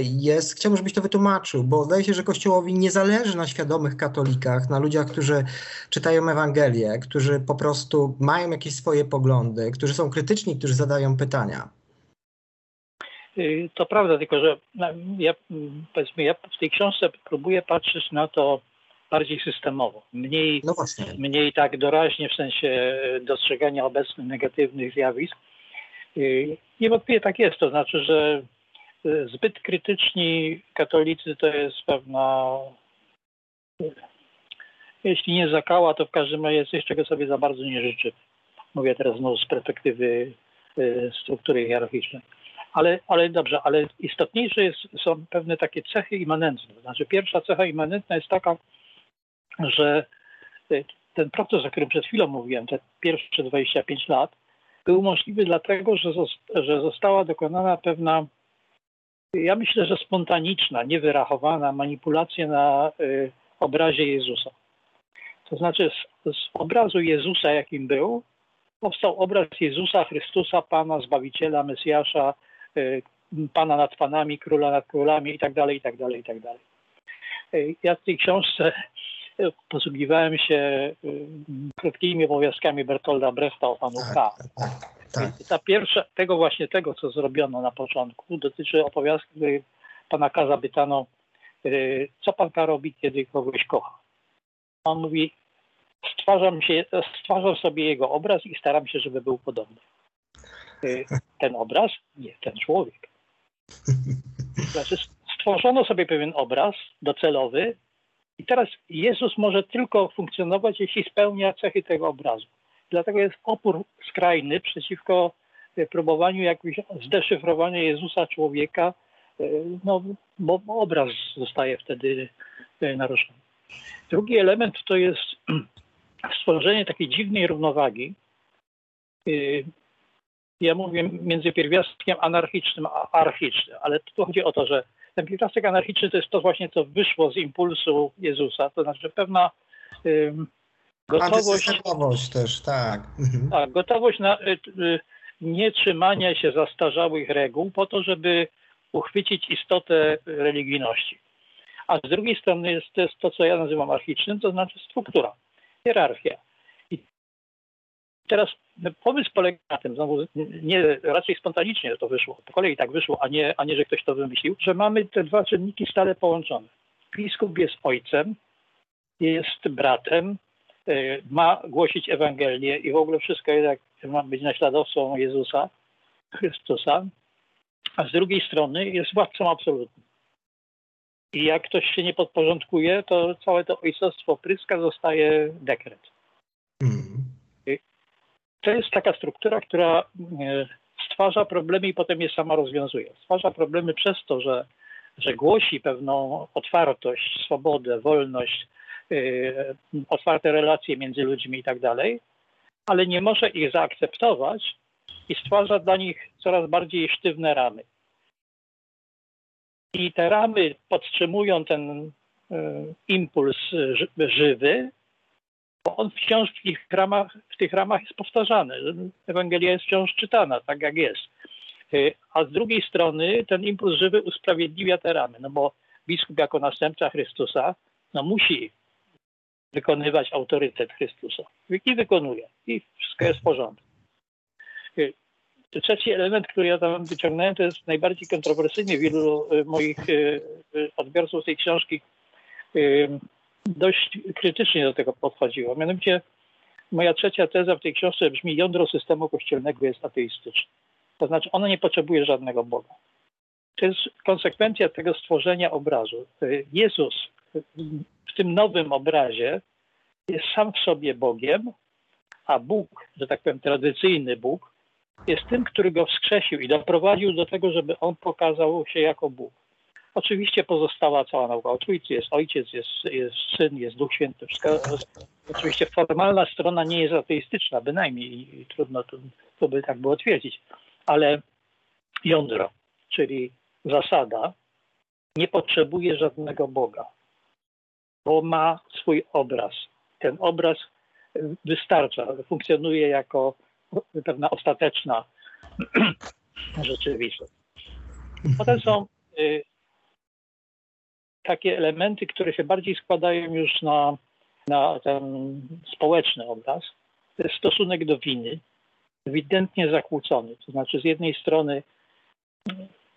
jest. Chciałbym, żebyś to wytłumaczył, bo zdaje się, że Kościołowi nie zależy na świadomych katolikach, na ludziach, którzy czytają Ewangelię, którzy po prostu mają jakieś swoje poglądy, którzy są krytyczni, którzy zadają pytania. Y, to prawda, tylko że ja, powiedzmy, ja w tej książce próbuję patrzeć na to bardziej systemowo, mniej, no mniej tak doraźnie w sensie dostrzegania obecnych negatywnych zjawisk. Y, niewątpliwie tak jest, to znaczy, że y, zbyt krytyczni katolicy to jest pewna, jeśli nie zakała, to w każdym razie coś, czego sobie za bardzo nie życzy. Mówię teraz znowu z perspektywy struktury hierarchicznej. Ale, ale dobrze, ale istotniejsze jest, są pewne takie cechy immanentne. znaczy pierwsza cecha immanentna jest taka, że y, ten proces, o którym przed chwilą mówiłem, te pierwsze 25 lat, był możliwy dlatego, że, że została dokonana pewna, ja myślę, że spontaniczna, niewyrachowana manipulacja na y, obrazie Jezusa. To znaczy z, z obrazu Jezusa, jakim był, powstał obraz Jezusa Chrystusa, Pana, Zbawiciela, Mesjasza, pana nad panami, króla nad królami i tak dalej, i tak dalej, i tak dalej. Y, ja w tej książce y, posługiwałem się krótkimi obowiązkami Bertolda Brechta o panu tak, K. Tak, tak. Ta pierwsza, tego właśnie tego, co zrobiono na początku, dotyczy opowiastki, pana K zapytano, co pan K robi, kiedy kogoś kocha. On mówi, stwarzam, się, stwarzam sobie jego obraz i staram się, żeby był podobny. Y, ten obraz? Nie, ten człowiek. Znaczy stworzono sobie pewien obraz docelowy i teraz Jezus może tylko funkcjonować, jeśli spełnia cechy tego obrazu. Dlatego jest opór skrajny przeciwko y, próbowaniu jakiegoś zdeszyfrowania Jezusa człowieka, y, no, bo obraz zostaje wtedy naruszony. Drugi element to jest [CLEARS THROAT] stworzenie takiej dziwnej równowagi ja mówię między pierwiastkiem anarchicznym a archicznym, ale tu chodzi o to, że ten pierwiastek anarchiczny to jest to właśnie, co wyszło z impulsu Jezusa, to znaczy pewna um, gotowość... też, tak. Mhm. Tak, gotowość na y, y, nietrzymania się zastarzałych reguł po to, żeby uchwycić istotę religijności. A z drugiej strony jest, to, jest to, co ja nazywam archicznym, to znaczy struktura, hierarchia. Teraz pomysł polega na tym, znowu nie, raczej spontanicznie to wyszło, po kolei tak wyszło, a nie, a nie, że ktoś to wymyślił, że mamy te dwa czynniki stale połączone. Biskup jest ojcem, jest bratem, y, ma głosić Ewangelię i w ogóle wszystko jednak ma być naśladowcą Jezusa, Chrystusa, a z drugiej strony jest władcą absolutnym. I jak ktoś się nie podporządkuje, to całe to ojcostwo pryska zostaje dekret. Mm to jest taka struktura, która e, stwarza problemy i potem je sama rozwiązuje. Stwarza problemy przez to, że, że głosi pewną otwartość, swobodę, wolność, yy, otwarte relacje między ludźmi i tak dalej, ale nie może ich zaakceptować i stwarza dla nich coraz bardziej sztywne ramy. I te ramy podtrzymują ten yy, impuls żywy, bo on wciąż w tych ramach, w tych ramach jest powtarzany. Ewangelia jest wciąż czytana, tak jak jest. Y, a z drugiej strony ten impuls żywy usprawiedliwia te ramy, no bo biskup jako następca Chrystusa no musi wykonywać autorytet Chrystusa. I wykonuje. I wszystko jest w porządku. Y, trzeci element, który ja tam wyciągnąłem, to jest najbardziej kontrowersyjny. Wielu y, moich odbiorców tej książki dość krytycznie do tego podchodziło. Mianowicie moja trzecia teza w tej książce brzmi, jądro systemu kościelnego jest ateistyczne. To znaczy ono nie potrzebuje żadnego Boga. To jest konsekwencja tego stworzenia obrazu. Jezus w tym nowym obrazie jest sam w sobie Bogiem, a Bóg, że tak powiem tradycyjny Bóg, jest tym, który go wskrzesił i doprowadził do tego, żeby on pokazał się jako Bóg. Oczywiście pozostała cała nauka o Trójcy, jest Ojciec, jest, jest Syn, jest Duch Święty. Oczywiście formalna strona nie jest ateistyczna, bynajmniej i trudno to, to by tak było twierdzić, ale jądro, czyli zasada, nie potrzebuje żadnego Boga, bo ma swój obraz. Ten obraz wystarcza, funkcjonuje jako pewna ostateczna [CLEARS THROAT] rzeczywistość. Potem są y, takie elementy, które się bardziej składają już na, na ten społeczny obraz. To jest stosunek do winy, ewidentnie zakłócony. To znaczy, z jednej strony,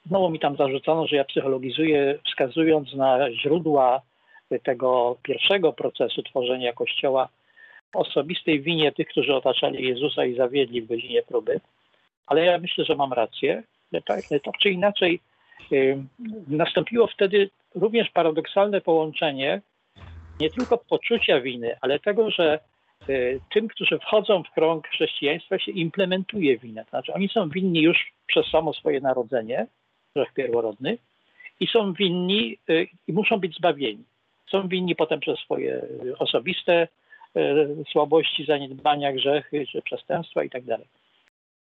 znowu mi tam zarzucono, że ja psychologizuję, wskazując na źródła tego pierwszego procesu tworzenia Kościoła, osobistej winie tych, którzy otaczali Jezusa i zawiedli w godzinie próby. Ale ja myślę, że mam rację. Tak, tak czy inaczej, nastąpiło wtedy również paradoksalne połączenie nie tylko poczucia winy, ale tego, że y, tym, którzy wchodzą w krąg chrześcijaństwa, się implementuje winę. To znaczy, oni są winni już przez samo swoje narodzenie, grzech pierworodny, i są winni y, i muszą być zbawieni. Są winni potem przez swoje osobiste y, słabości, zaniedbania, grzechy czy przestępstwa i tak.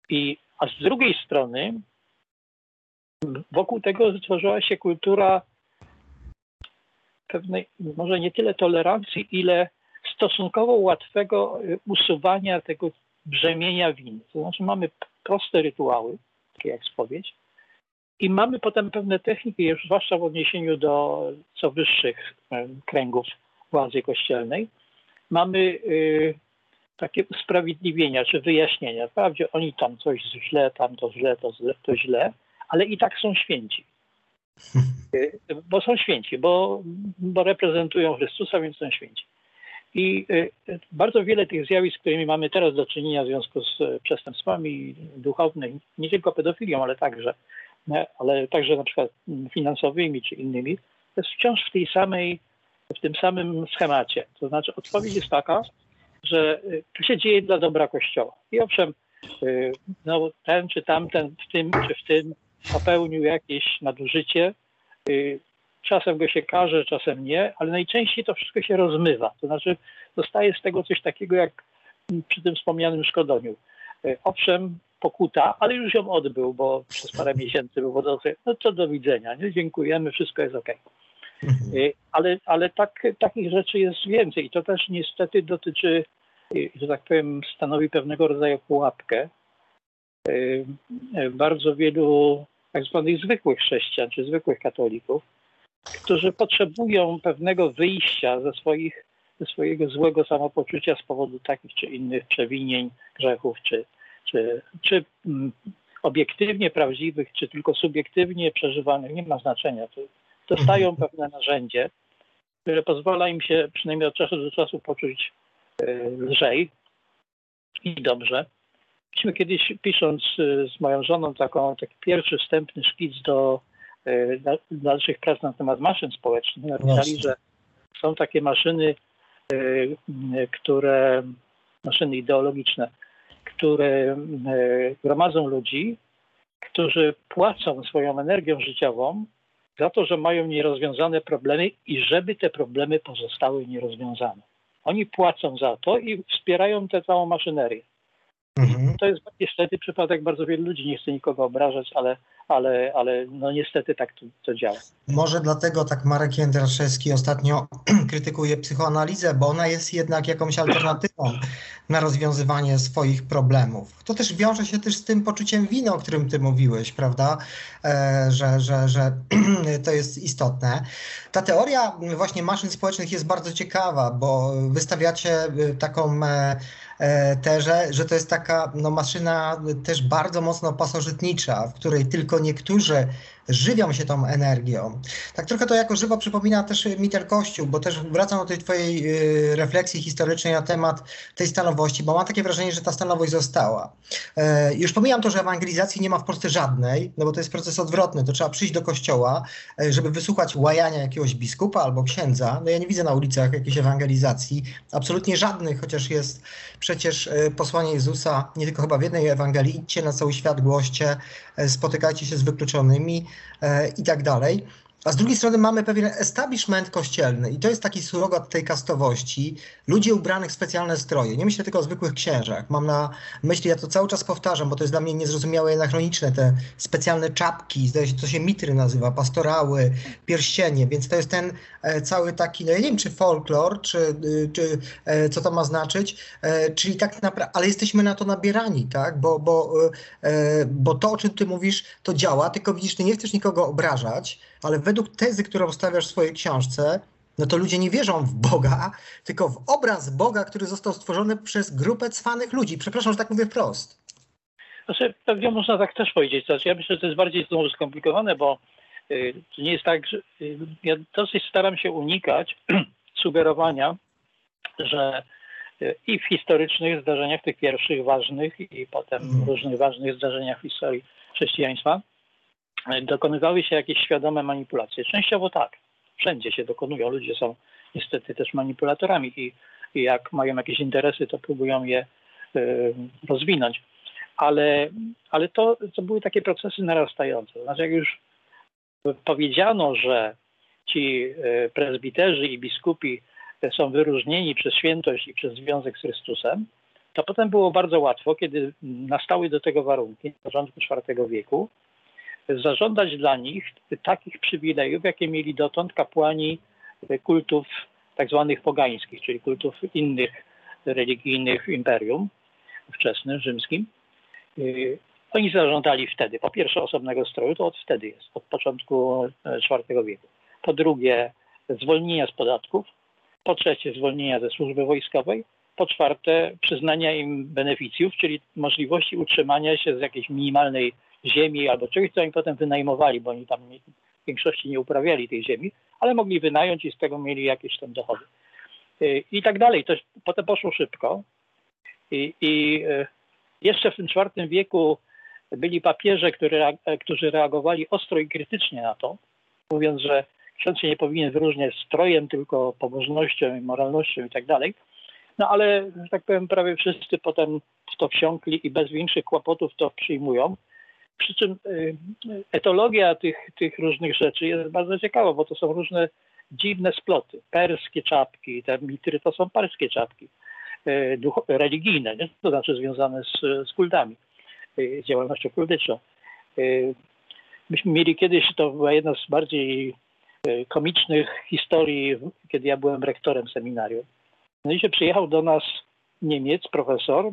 I, a z drugiej strony wokół tego stworzyła się kultura pewnej, może nie tyle tolerancji, ile stosunkowo łatwego y, usuwania tego brzemienia winy. To znaczy mamy proste rytuały, takie jak spowiedź, i mamy potem pewne techniki, już zwłaszcza w odniesieniu do co wyższych y, kręgów władzy kościelnej. Mamy y, takie usprawiedliwienia czy wyjaśnienia. Wprawdzie oni tam coś źle, tam to źle, to, źle, to źle, ale i tak są święci. [LAUGHS] Bo są święci, bo, bo reprezentują Chrystusa, więc są święci. I y, bardzo wiele tych zjawisk, z którymi mamy teraz do czynienia w związku z przestępstwami duchownymi, nie tylko pedofilią, ale także, ale także na przykład finansowymi czy innymi, to jest wciąż w tej samej, w tym samym schemacie. To znaczy odpowiedź jest taka, że y, to się dzieje dla dobra Kościoła. I owszem, y, no, ten czy tamten w tym czy w tym popełnił jakieś nadużycie. Y, czasem go się karze, czasem nie, ale najczęściej to wszystko się rozmywa. To znaczy zostaje z tego coś takiego jak przy tym wspomnianym szkodoniu. Y, owszem, pokuta, ale już ją odbył, bo przez parę miesięcy był wodzący. No to do widzenia, nie? dziękujemy, wszystko jest ok. Mhm. Ale, ale tak, takich rzeczy jest więcej i to też niestety dotyczy, że tak powiem, stanowi pewnego rodzaju pułapkę. Bardzo wielu tak zwanych zwykłych chrześcijan czy zwykłych katolików, którzy potrzebują pewnego wyjścia ze, swoich, ze swojego złego samopoczucia z powodu takich czy innych przewinień, grzechów, czy, czy, czy mm, obiektywnie prawdziwych, czy tylko subiektywnie przeżywanych, nie ma znaczenia. Dostają mhm. pewne narzędzie, które pozwala im się przynajmniej od czasu do czasu poczuć y, lżej i dobrze. Myśmy kiedyś, pisząc y, z moją żoną taką, taki pierwszy wstępny szkic do y, dalszych prac na temat maszyn społecznych, napisali, że są takie maszyny, y, które, maszyny ideologiczne, które gromadzą ludzi, którzy płacą swoją energią życiową za to, że mają nierozwiązane problemy i żeby te problemy pozostały nierozwiązane. Oni płacą za to i wspierają tę całą maszynerię. Mhm. To jest niestety przypadek bardzo wielu ludzi, nie chcę nikogo obrażać, ale, ale, ale no niestety tak to, to działa. Może dlatego tak Marek Jędraszewski ostatnio [CLEARS THROAT] krytykuje psychoanalizę, bo ona jest jednak jakąś alternatywą na rozwiązywanie swoich problemów. To też wiąże się też z tym poczuciem winy, o którym ty mówiłeś, prawda, e, że, że, że [CLEARS THROAT] to jest istotne. Ta teoria właśnie maszyn społecznych jest bardzo ciekawa, bo wystawiacie taką e, E, te, że, że to jest taka no, maszyna też bardzo mocno pasożytnicza, w której tylko niektórzy żywią się tą energią. Tak trochę to jako żywo przypomina też Mitel Kościół, bo też wracam do tej twojej y, refleksji historycznej na temat tej stanowości, bo mam takie wrażenie, że ta stanowość została. E, już pomijam to, że ewangelizacji nie ma w Polsce żadnej, no bo to jest proces odwrotny, to trzeba przyjść do kościoła, e, żeby wysłuchać łajania jakiegoś biskupa albo księdza. No ja nie widzę na ulicach jakiejś ewangelizacji, absolutnie żadnych, chociaż jest przecież e, posłanie Jezusa, nie tylko chyba w jednej Ewangelii, idźcie na cały świat, głoście, spotykajcie się z wykluczonymi, E, i tak dalej. A z drugiej strony mamy pewien establishment kościelny i to jest taki surogat tej kastowości. Ludzie ubranych w specjalne stroje. Nie myślę tylko o zwykłych księżach. Mam na myśli, ja to cały czas powtarzam, bo to jest dla mnie niezrozumiałe i anachroniczne, te specjalne czapki, zdaje się, co się mitry nazywa, pastorały, pierścienie, więc to jest ten e, cały taki, no ja nie wiem, czy folklor, czy, y, czy e, co to ma znaczyć, e, czyli tak naprawdę, ale jesteśmy na to nabierani, tak, bo, bo, bo to, o czym ty mówisz, to działa, tylko widzisz, ty nie chcesz nikogo obrażać, ale według tezy, którą stawiasz w swojej książce, no to ludzie nie wierzą w Boga, tylko w obraz Boga, który został stworzony przez grupę cwanych ludzi. Przepraszam, że tak mówię wprost. Znaczy, pewnie można tak też powiedzieć. Znaczy, ja myślę, że to jest bardziej znowu skomplikowane, bo y, to nie jest tak, że y, ja dosyć staram się unikać [CLEARS THROAT] sugerowania, że y, i w historycznych zdarzeniach, tych pierwszych ważnych i potem mm. różnych ważnych zdarzeniach w historii chrześcijaństwa, dokonywały się jakieś świadome manipulacje. Częściowo tak. Wszędzie się dokonują. Ludzie są niestety też manipulatorami i, i jak mają jakieś interesy, to próbują je y, rozwinąć. Ale, ale to, to były takie procesy narastające. Znaczy, jak już powiedziano, że ci y, prezbiterzy i biskupi są wyróżnieni przez świętość i przez związek z Chrystusem, to potem było bardzo łatwo, kiedy nastały do tego warunki na początku IV wieku, zażądać dla nich takich przywilejów, jakie mieli dotąd kapłani kultów tak zwanych pogańskich, czyli kultów innych religijnych imperium wczesnym, rzymskim. Y, oni zażądali wtedy, po pierwsze osobnego stroju, to od wtedy jest, od początku IV wieku. Po drugie zwolnienia z podatków, po trzecie zwolnienia ze służby wojskowej, po czwarte przyznania im beneficjów, czyli możliwości utrzymania się z jakiejś minimalnej ziemi albo czegoś, co oni potem wynajmowali, bo oni tam w większości nie uprawiali tej ziemi, ale mogli wynająć i z tego mieli jakieś tam dochody. Y, I tak dalej. To potem poszło szybko. I, i y, jeszcze w tym IV wieku byli papieże, które, którzy reagowali ostro i krytycznie na to, mówiąc, że ksiądz się nie powinien wyróżniać strojem, tylko pobożnością i moralnością i tak dalej. No ale, że tak powiem, prawie wszyscy potem w to wsiąkli i bez większych kłopotów to przyjmują. Przy czym y, etologia tych, tych różnych rzeczy jest bardzo ciekawa, bo to są różne dziwne sploty. Perskie czapki, te mitry to są perskie czapki y, religijne, nie? to znaczy związane z, z kultami, y, z działalnością kultyczną. Myśmy mieli kiedyś, to była jedna z bardziej komicznych historii, kiedy ja byłem rektorem seminarium. No i się przyjechał do nas Niemiec, profesor,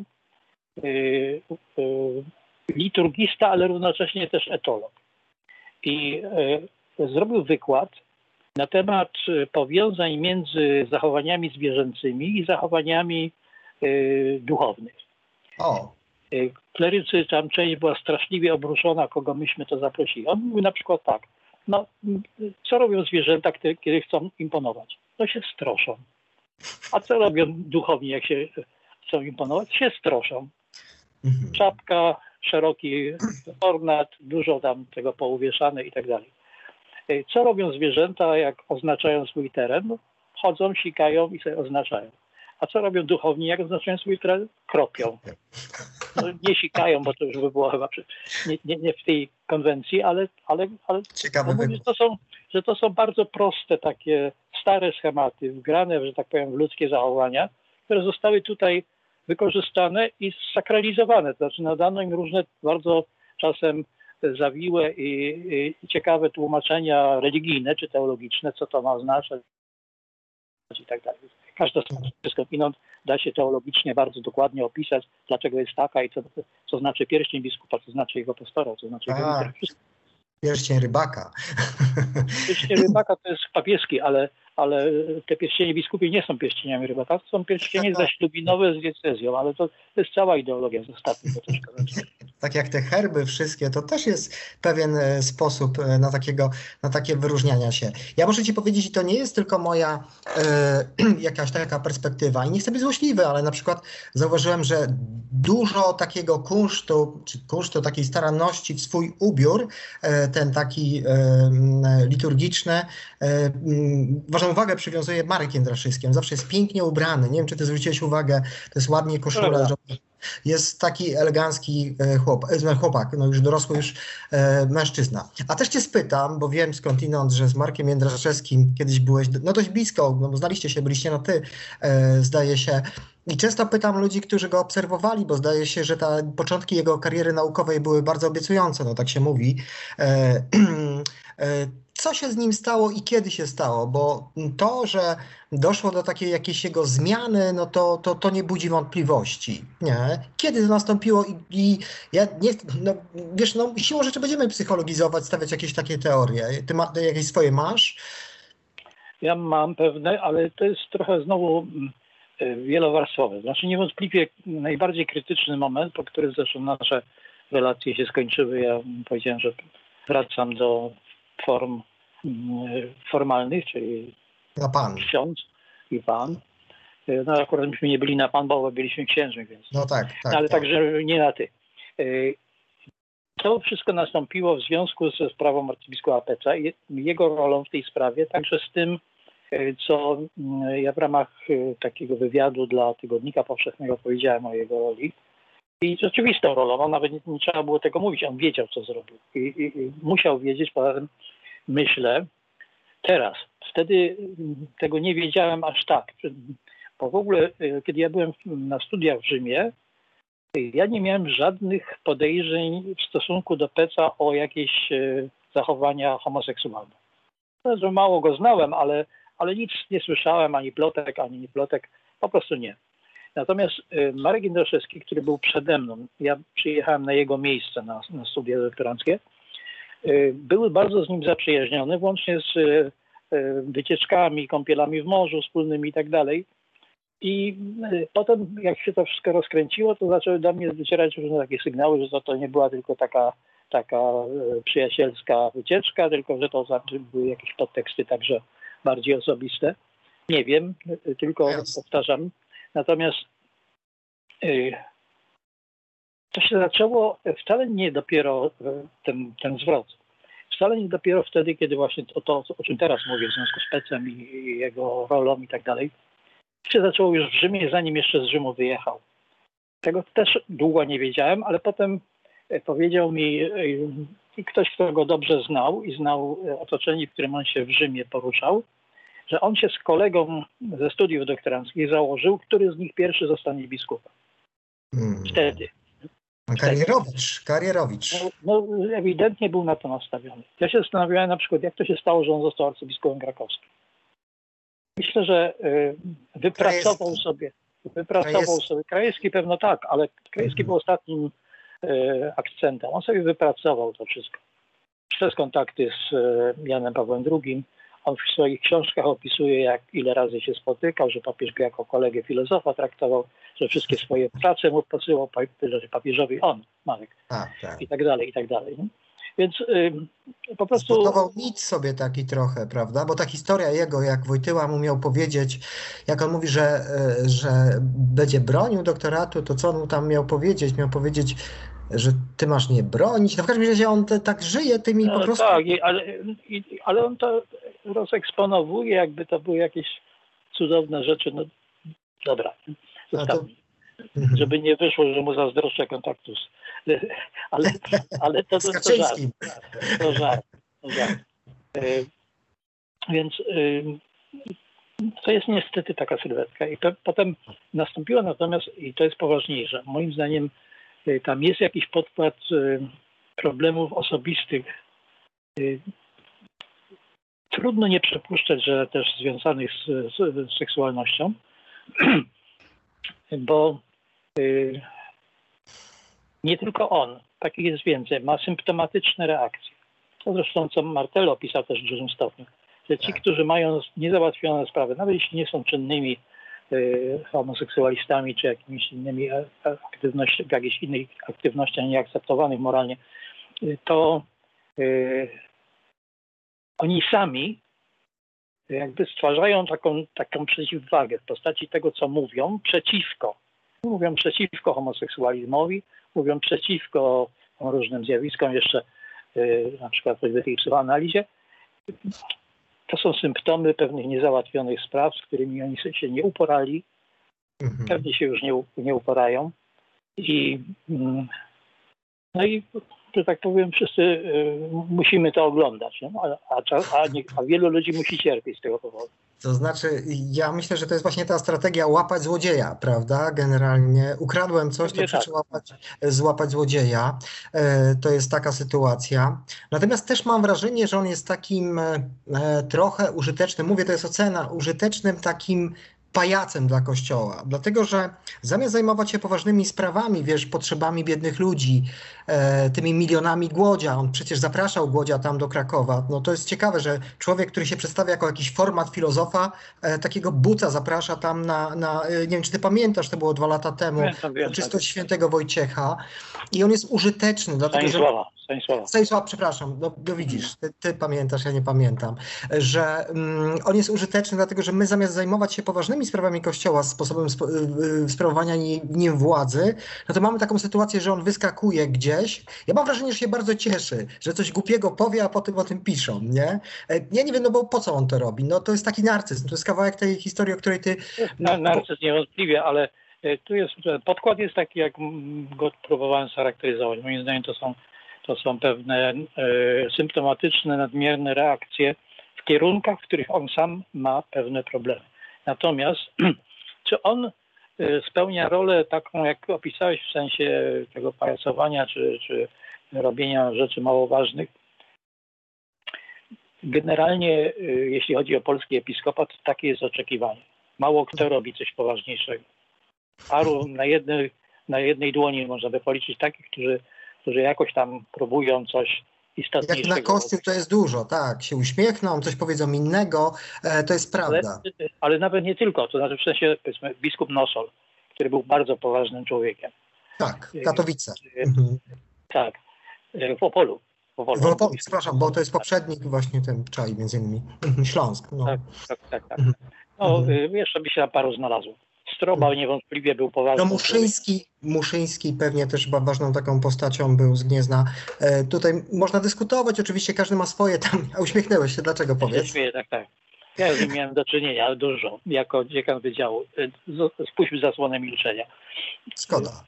liturgista, ale równocześnie też etolog. I e, zrobił wykład na temat e, powiązań między zachowaniami zwierzęcymi i zachowaniami e, duchownych. O. Klerycy, tam część była straszliwie obruszona, kogo myśmy to zaprosili. On mówił na przykład tak, no co robią zwierzęta, kiedy chcą imponować? No się stroszą. A co robią duchowni, jak się chcą imponować? Się stroszą. Mhm. Czapka, szeroki ornat, dużo tam tego pouwieszane i tak dalej. E, co robią zwierzęta, jak oznaczają swój teren? Chodzą, sikają i sobie oznaczają. A co robią duchowni, jak oznaczają swój teren? Kropią. No, nie sikają, bo to już by było chyba nie, nie, nie w tej konwencji, ale, ale, ale Ciekawe no, mówię, że, to są, że to są bardzo proste, takie stare schematy, wgrane, że tak powiem, w ludzkie zachowania, które zostały tutaj wykorzystane i sakralizowane, to znaczy nadano im różne bardzo czasem zawiłe i, i ciekawe tłumaczenia religijne czy teologiczne, co to ma oznaczać i tak dalej. Każda skądinąd da się teologicznie bardzo dokładnie opisać, dlaczego jest taka i co, co znaczy pierścień biskupa, co znaczy jego pastora, co znaczy jego. Wszystko. Pierścień rybaka. Pierścień rybaka to jest papieski, ale, ale te pierścienie biskupie nie są pierścieniami rybaka, są pierścienie zaślubinowe z diecezją, ale to, to jest cała ideologia zostawmy to troszkę. Tak jak te herby wszystkie, to też jest pewien e, sposób e, na, takiego, na takie wyróżniania się. Ja muszę ci powiedzieć, i to nie jest tylko moja e, [CLEARS THROAT] jakaś taka perspektywa i nie chcę być złośliwy, ale na przykład zauważyłem, że dużo takiego kunsztu, czy kunsztu takiej staranności w swój ubiór, e, ten taki e, liturgiczny, e, ważną uwagę przywiązuje Marek Jędraszyski. On zawsze jest pięknie ubrany. Nie wiem, czy ty zwróciłeś uwagę, to jest ładnie koszula, jest taki elegancki chłop, chłopak, no już dorosły już e, mężczyzna. A też cię spytam, bo wiem skądinąd, że z Markiem Jędraszewskim kiedyś byłeś no dość blisko, no znaliście się, byliście na ty, e, zdaje się. I często pytam ludzi, którzy go obserwowali, bo zdaje się, że te początki jego kariery naukowej były bardzo obiecujące, no tak się mówi. [CLEARS THROAT] Co się z nim stało i kiedy się stało? Bo to, że doszło do takiej jakiejś jego zmiany, no to, to, to nie budzi wątpliwości. Nie? Kiedy to nastąpiło i, i ja nie no, wiesz, no siłą rzeczy będziemy psychologizować, stawiać jakieś takie teorie. Ty, ma, ty jakieś swoje masz? Ja mam pewne, ale to jest trochę znowu mm, wielowarstwowe. Znaczy niewątpliwie najbardziej krytyczny moment, po którym zresztą nasze relacje się skończyły. Ja powiedziałem, że wracam do form mm, formalnych, czyli na pan. ksiądz i pan. No akurat myśmy nie byli na pan, bo byliśmy księżmi, więc. No tak, tak. ale tak. także nie na ty. To wszystko nastąpiło w związku ze sprawą arcybiskupa Peca i jego rolą w tej sprawie, także z tym, co mm, ja w ramach takiego wywiadu dla Tygodnika Powszechnego powiedziałem o jego roli. I z oczywistą rolą, on nawet nie, nie, trzeba było tego mówić, on wiedział, co zrobił. I, i, i musiał wiedzieć, poza myślę, teraz, wtedy tego nie wiedziałem aż tak. Bo w ogóle, kiedy ja byłem na studiach w Rzymie, ja nie miałem żadnych podejrzeń w stosunku do Peca o jakieś zachowania homoseksualne. Mało go znałem, ale, ale nic nie słyszałem, ani plotek, ani nie plotek, po prostu nie. Natomiast Marek Jędraszewski, który był przede mną, ja przyjechałem na jego miejsce na, na studia doktoranckie, były bardzo z nim zaprzyjaźnione, włącznie z wycieczkami, kąpielami w morzu wspólnymi i tak dalej. I potem, jak się to wszystko rozkręciło, to zaczęły do mnie docierać różne takie sygnały, że to, to nie była tylko taka, taka przyjacielska wycieczka, tylko że to były jakieś podteksty także bardziej osobiste. Nie wiem, tylko powtarzam. Natomiast to się zaczęło wcale nie dopiero ten, ten zwrot. Wcale nie dopiero wtedy, kiedy właśnie to, to o czym teraz mówię, w związku z Pecem i jego rolą i tak dalej, się zaczęło już w Rzymie, zanim jeszcze z Rzymu wyjechał. Tego też długo nie wiedziałem, ale potem powiedział mi ktoś, kto go dobrze znał i znał otoczenie, w którym on się w Rzymie poruszał, że on się z kolegą ze studiów doktoranckich założył, który z nich pierwszy zostanie biskupem. Hmm. Wtedy. Karierowicz, karierowicz. No, no, ewidentnie był na to nastawiony. Ja się zastanawiałem na przykład, jak to się stało, że on został arcybiskupem krakowskim. Myślę, że y, wypracował Krajewski. sobie, wypracował Krajewski. sobie, Krajewski pewno tak, ale Krajewski mhm. był ostatnim y, akcentem. On sobie wypracował to wszystko. Przez kontakty z y, Janem Pawłem II, on w swoich książkach opisuje, jak ile razy się spotykał, że papież go jako kolegę filozofa traktował, że wszystkie swoje prace mu posyłał papieżowi on, Marek, tak, tak. i tak dalej, i tak dalej. Więc y, po prostu... Zbudował nic sobie taki trochę, prawda? Bo ta historia jego, jak Wojtyła mu miał powiedzieć, jak on mówi, że, że będzie bronił doktoratu, to co on mu tam miał powiedzieć? Miał powiedzieć, że ty masz nie bronić. No w każdym razie on te, tak żyje tymi no, po prostu... Tak, ale, ale on to rozeksponowuje, jakby to były jakieś cudowne rzeczy. No dobra, zostawmy. To... Żeby nie wyszło, że mu zazdroszczę kontaktu z... [LAUGHS] Ale, ale to, to, to żart. To żart. To żart. E, więc to jest niestety taka sylwetka. I to, potem nastąpiło natomiast, i to jest poważniejsze, moim zdaniem tam jest jakiś podkład problemów osobistych y, trudno nie przypuszczać, że też związanych z, z, z seksualnością, [CLEARS THROAT] bo y, nie tylko on, takich jest więcej, ma symptomatyczne reakcje. To zresztą, co Martello opisał też w dużym stopniu, że ci, którzy mają niezałatwione sprawy, nawet jeśli nie są czynnymi y, homoseksualistami czy jakimiś innymi aktywnościami, jakichś innych aktywnościach nieakceptowanych moralnie, y, to y, oni sami jakby stwarzają taką, taką przeciwwagę w postaci tego, co mówią przeciwko. Mówią przeciwko homoseksualizmowi, mówią przeciwko różnym zjawiskom, jeszcze na przykład choćby tej psychoanalizie. To są symptomy pewnych niezałatwionych spraw, z którymi oni się nie uporali, mhm. pewnie się już nie, nie uporają. I, mm, no i że tak powiem, wszyscy y, musimy to oglądać, nie? A, a, nie, a, wielu ludzi musi cierpieć z tego powodu. To znaczy, ja myślę, że to jest właśnie ta strategia łapać złodzieja, prawda? Generalnie ukradłem coś, to przecież tak. łapać, złapać złodzieja. E, to jest taka sytuacja. Natomiast też mam wrażenie, że on jest takim e, trochę użytecznym, mówię, to jest ocena, użytecznym takim pajacem dla Kościoła, dlatego że zamiast zajmować się poważnymi sprawami, wiesz, potrzebami biednych ludzi, e, tymi milionami Głodzia, on przecież zapraszał Głodzia tam do Krakowa, no to jest ciekawe, że człowiek, który się przedstawia jako jakiś format filozofa, e, takiego buca zaprasza tam na, na, e, nie wiem, czy ty pamiętasz, to było dwa lata temu, czystość świętego Wojciecha i on jest użyteczny, dlatego Stanisława. że... Stanisława. Stanisława, przepraszam, no, no widzisz, ty, ty, pamiętasz, ja nie pamiętam, że mm, on jest użyteczny, dlatego że my zamiast zajmować się poważnymi sprawami Kościoła, sposobem sp y, y, sprawowania nim władzy, no to mamy taką sytuację, że on wyskakuje gdzieś. Ja mam wrażenie, że się bardzo cieszy, że coś głupiego powie, a potem o tym piszą, nie? E, ja nie wiem, no bo po co on to robi? No to jest taki narcyzm, to jest kawałek tej historii, o której ty... No, narcyzm niewątpliwie, ale e, tu jest, podkład jest taki, jak go próbowałem scharakteryzować. Moim zdaniem to są to są pewne e, symptomatyczne, nadmierne reakcje w kierunkach, w których on sam ma pewne problemy. Natomiast [CLEARS THROAT] czy on e, spełnia rolę taką, jak opisałeś w sensie tego pajacowania czy, czy robienia rzeczy mało ważnych? Generalnie, e, jeśli chodzi o polski episkopat, takie jest oczekiwanie. Mało kto robi coś poważniejszego. Paru na jednej, na jednej dłoni można by policzyć takich, którzy którzy jakoś tam próbują coś Jak na kościół to jest dużo, tak. Się uśmiechną, coś powiedzą innego, e, to jest prawda. Ale, ale, nawet nie tylko, to znaczy w sensie powiedzmy biskup Nosol, który był bardzo poważnym człowiekiem. Tak, Katowice. Mhm. Tak, e, w Opolu. W Opolu, w Opolu przepraszam, bo to jest poprzednik właśnie ten czaj między innymi. Mhm, Śląsk. No. Tak, tak, tak. tak. Mhm. No, mhm. jeszcze by się na paru znalazło. Stroba niewątpliwie był poważny. No Muszyński, Muszyński pewnie też chyba ważną taką postacią był z Gniezna. E, tutaj można dyskutować, oczywiście każdy ma swoje tam, a [LAUGHS] uśmiechnęłeś się, dlaczego powiedz? Śmieję, tak, tak. Ja z nim miałem do czynienia dużo, jako dziekan wydziału. E, spuśćmy zasłonę milczenia. Szkoda.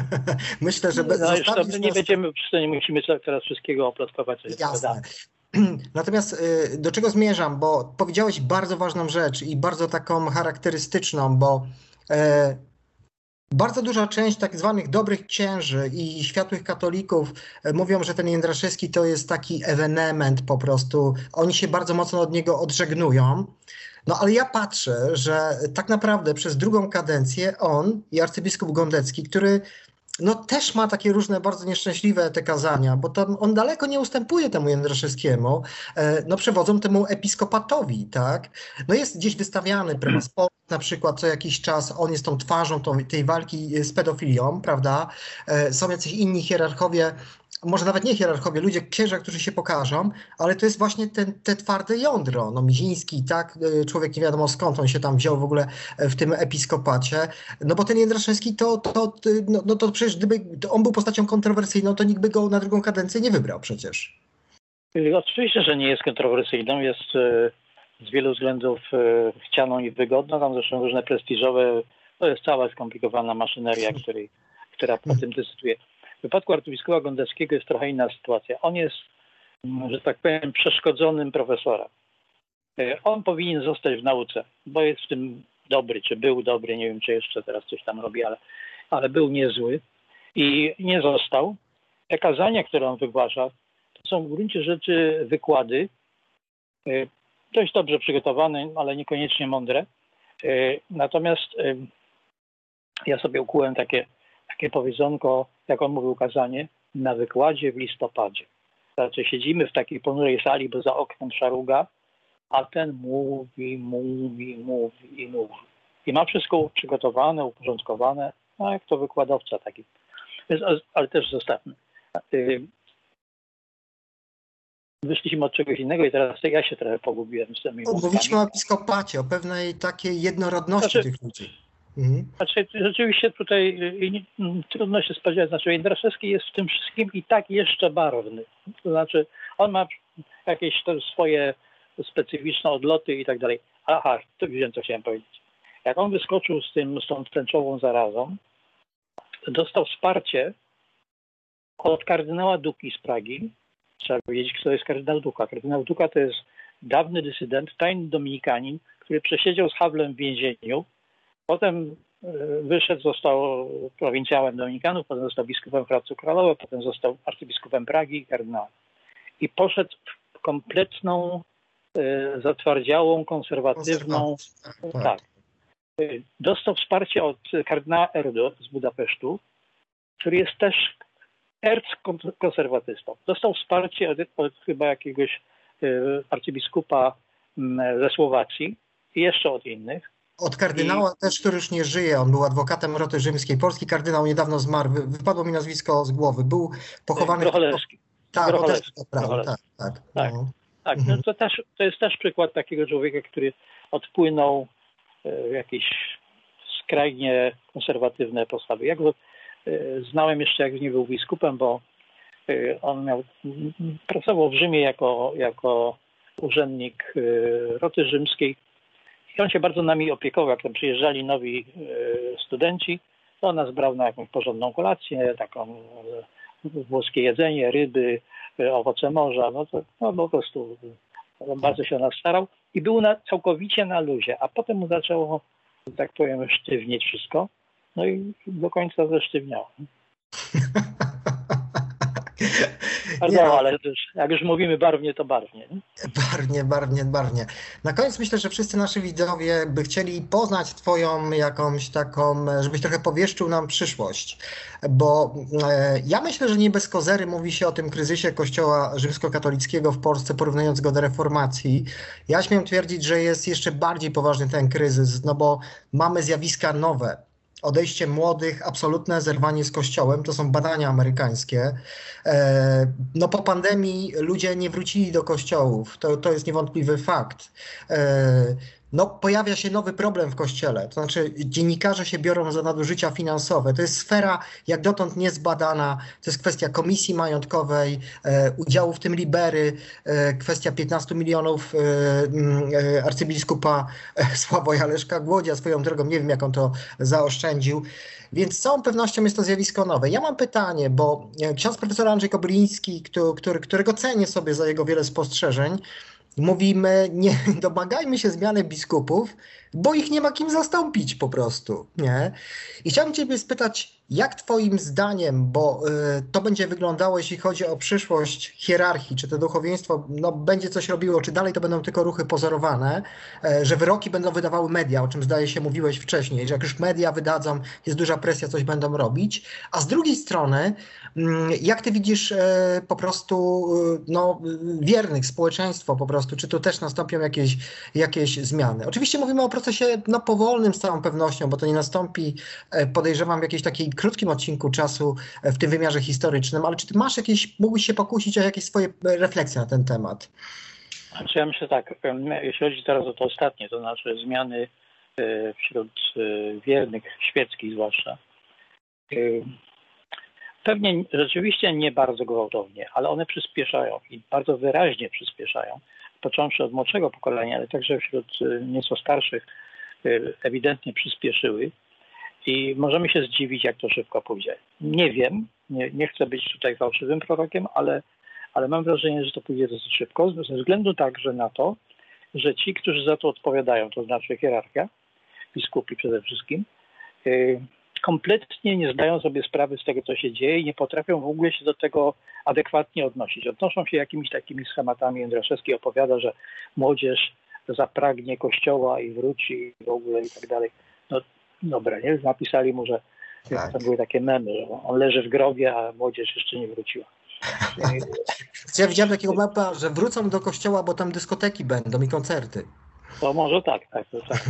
[LAUGHS] Myślę, że bez, no, już nie będziemy, nie musimy teraz wszystkiego oplotkować. Jasne. [CLEARS THROAT] Natomiast y, do czego zmierzam, bo powiedziałeś bardzo ważną rzecz i bardzo taką charakterystyczną, bo e, bardzo duża część tak zwanych dobrych księży i światłych katolików e, mówią, że ten Jędraszewski to jest taki ewenement po prostu. Oni się bardzo mocno od niego odżegnują. No ale ja patrzę, że tak naprawdę przez drugą kadencję on i arcybiskup Gondecki, który no też ma takie różne bardzo nieszczęśliwe te kazania, bo tam on daleko nie ustępuje temu Jędraszewskiemu, e, no przewodzą temu episkopatowi, tak? No jest gdzieś wystawiany prymas na przykład co jakiś czas on jest tą twarzą tej walki z pedofilią, prawda? E, są jacyś inni hierarchowie, może nawet nie hierarchowie, ludzie, księża, którzy się pokażą, ale to jest właśnie ten, te twarde jądro. No Miziński, tak, e, człowiek nie wiadomo skąd on się tam wziął w ogóle e, w tym episkopacie, no bo ten Jędraszewski to, to, no, no to przecież gdyby on był postacią kontrowersyjną, to nikt by go na drugą kadencję nie wybrał przecież. Oczywiście, że nie jest kontrowersyjną, jest z wielu względów chcianą i wygodną, tam zresztą różne prestiżowe, to jest cała skomplikowana maszyneria, której, która po tym decyduje. W przypadku arcybiskupa Gondeckiego jest trochę inna sytuacja. On jest, mm, że tak powiem, przeszkodzonym profesorem. E, on powinien zostać w nauce, bo jest w tym dobry, czy był dobry, nie wiem, czy jeszcze teraz coś tam robi, ale, ale był niezły i nie został. te kazania, które on wygłasza, to są w gruncie rzeczy wykłady, y, dość dobrze przygotowane, ale niekoniecznie mądre. Y, Natomiast ja sobie ukułem takie, takie powiedzonko, jak on mówił kazanie, na wykładzie w listopadzie. Znaczy siedzimy w takiej ponurej sali, bo za oknem szaruga, a ten mówi, mówi, mówi i mówi. I ma wszystko przygotowane, uporządkowane, no jak to wykładowca taki. Ale- też zostawmy. Y, Wyszliśmy od czegoś innego i teraz ja się trochę pogubiłem z tymi Mówiliśmy o episkopacie, o pewnej takiej jednorodności Znaczy- tych ludzi. Mhm. Znaczy, rzeczywiście tutaj y, mm, trudno się spodziewać. Znaczy, Jędraszewski jest w tym wszystkim i tak jeszcze barwny. To znaczy, on ma jakieś swoje specyficzne odloty i tak dalej. Aha, to wiem, co chciałem powiedzieć. Jak on wyskoczył z, tym, z tą tęczową zarazą, dostał wsparcie od kardynała Duki z Pragi. Trzeba wiedzieć, kto jest kardynał Duka. Kardynał Duka to jest dawny dysydent, tajny dominikanin, który przesiedział z Hawlem w więzieniu. Potem e, wyszedł, został prowincjałem Dominikanów, potem został biskupem Hradcu Kralowe, potem został arcybiskupem Pragi i kardynałem. I poszedł w kompletną, e, zatwardziałą, konserwatywną. Konserwatyw, Tak. Y, Dostał wsparcie od kardynała Erdo z Budapesztu, który jest też erc-konserwatystą. Dostał wsparcie od, od chyba jakiegoś arcybiskupa mm, ze Słowacji i jeszcze od innych. Od kardynała też, który już nie żyje, on był adwokatem roty rzymskiej. Polski kardynał niedawno zmarł, wy- wypadło mi nazwisko z głowy. Był pochowany... Grocholewski. Tak, też Grocholewski. to prawda, tak, tak. Tak. No. Tak, Mhm. no to, też, to jest też przykład takiego człowieka, który odpłynął e, w jakieś skrajnie konserwatywne postawy. Ja go e, znałem jeszcze jak nie był biskupem, bo e, on miał, pracował w Rzymie jako, jako urzędnik roty rzymskiej i on się bardzo nami opiekował. Jak tam przyjeżdżali nowi e, studenci, to nas brał na jakąś porządną kolację, taką e, włoskie jedzenie, ryby, e, owoce morza, no to no, po prostu bardzo się o nas starał i był na, całkowicie na luzie, a potem mu zaczęło, tak powiem, sztywnieć wszystko, no i do końca zesztywniało. [LAUGHS] Pardon, Nie, ale też, jak już mówimy barwnie, to barwnie. Nie? Barwnie, barwnie, barwnie. Na koniec myślę, że wszyscy nasi widzowie by chcieli poznać Twoją jakąś taką, żebyś trochę powieszczył nam przyszłość. Bo e, ja myślę, że nie bez kozery mówi się o tym kryzysie Kościoła rzymskokatolickiego w Polsce, porównując go do reformacji. Ja śmiem twierdzić, że jest jeszcze bardziej poważny ten kryzys, no bo mamy zjawiska nowe. Odejście młodych, absolutne zerwanie z Kościołem, to są badania amerykańskie. E, No po pandemii ludzie nie wrócili do kościołów, to, to jest niewątpliwy fakt. No pojawia się nowy problem w kościele, to znaczy dziennikarze się biorą za nadużycia finansowe. To jest sfera jak dotąd niezbadana, to jest kwestia komisji majątkowej, e, udziału w tym Libery, e, kwestia 15 milionów e, mm, e, arcybiskupa e, [LAUGHS] Sławoja Leszka Głodzia, swoją drogą nie wiem jak on to zaoszczędził. Więc z całą pewnością jest to zjawisko nowe. Ja mam pytanie, bo e, ksiądz profesor Andrzej Kobliński, który, którego cenię sobie za jego wiele spostrzeżeń, mówimy, nie [LAUGHS] domagajmy się zmiany biskupów, bo ich nie ma kim zastąpić po prostu, nie? I chciałbym Ciebie spytać, jak Twoim zdaniem, bo y, to będzie wyglądało, jeśli chodzi o przyszłość hierarchii, czy to duchowieństwo no, będzie coś robiło, czy dalej to będą tylko ruchy pozorowane, e, że wyroki będą wydawały media, o czym zdaje się mówiłeś wcześniej, że jak już media wydadzą, jest duża presja, coś będą robić, a z drugiej strony, mm, jak Ty widzisz e, po prostu y, no, y, wiernych, społeczeństwo po prostu, czy tu też nastąpią jakieś, jakieś zmiany? Oczywiście mówimy o procesie no, powolnym z całą pewnością, bo to nie nastąpi, e, podejrzewam, w jakimś takim krótkim odcinku czasu e, w tym wymiarze historycznym, ale czy Ty masz jakieś, mógłbyś się pokusić o jakieś swoje e, refleksje na ten temat? Znaczy ja myślę tak, jeśli chodzi teraz o to ostatnie, to znaczy zmiany wśród wiernych, świeckich zwłaszcza, pewnie rzeczywiście nie bardzo gwałtownie, ale one przyspieszają i bardzo wyraźnie przyspieszają, począwszy od młodszego pokolenia, ale także wśród e, nieco starszych e, ewidentnie przyspieszyły i możemy się zdziwić, jak to szybko pójdzie. Nie wiem, nie, nie chcę być tutaj fałszywym prorokiem, ale ale mam wrażenie, że to pójdzie dosyć szybko, ze względu także na to, że ci, którzy za to odpowiadają, to znaczy hierarchia, biskupi przede wszystkim, yy, kompletnie nie zdają sobie sprawy z tego, co się dzieje i nie potrafią w ogóle się do tego adekwatnie odnosić. Odnoszą się jakimiś takimi schematami. Jędraszewski opowiada, że młodzież zapragnie kościoła i wróci i w ogóle i tak dalej. No dobra, nie? Napisali mu, że Tak. to były takie memy, że on leży w grobie, a młodzież jeszcze nie wróciła. Ja widziałem takiego mapa, że wrócą do kościoła, bo tam dyskoteki będą i koncerty. To może tak, tak, to tak.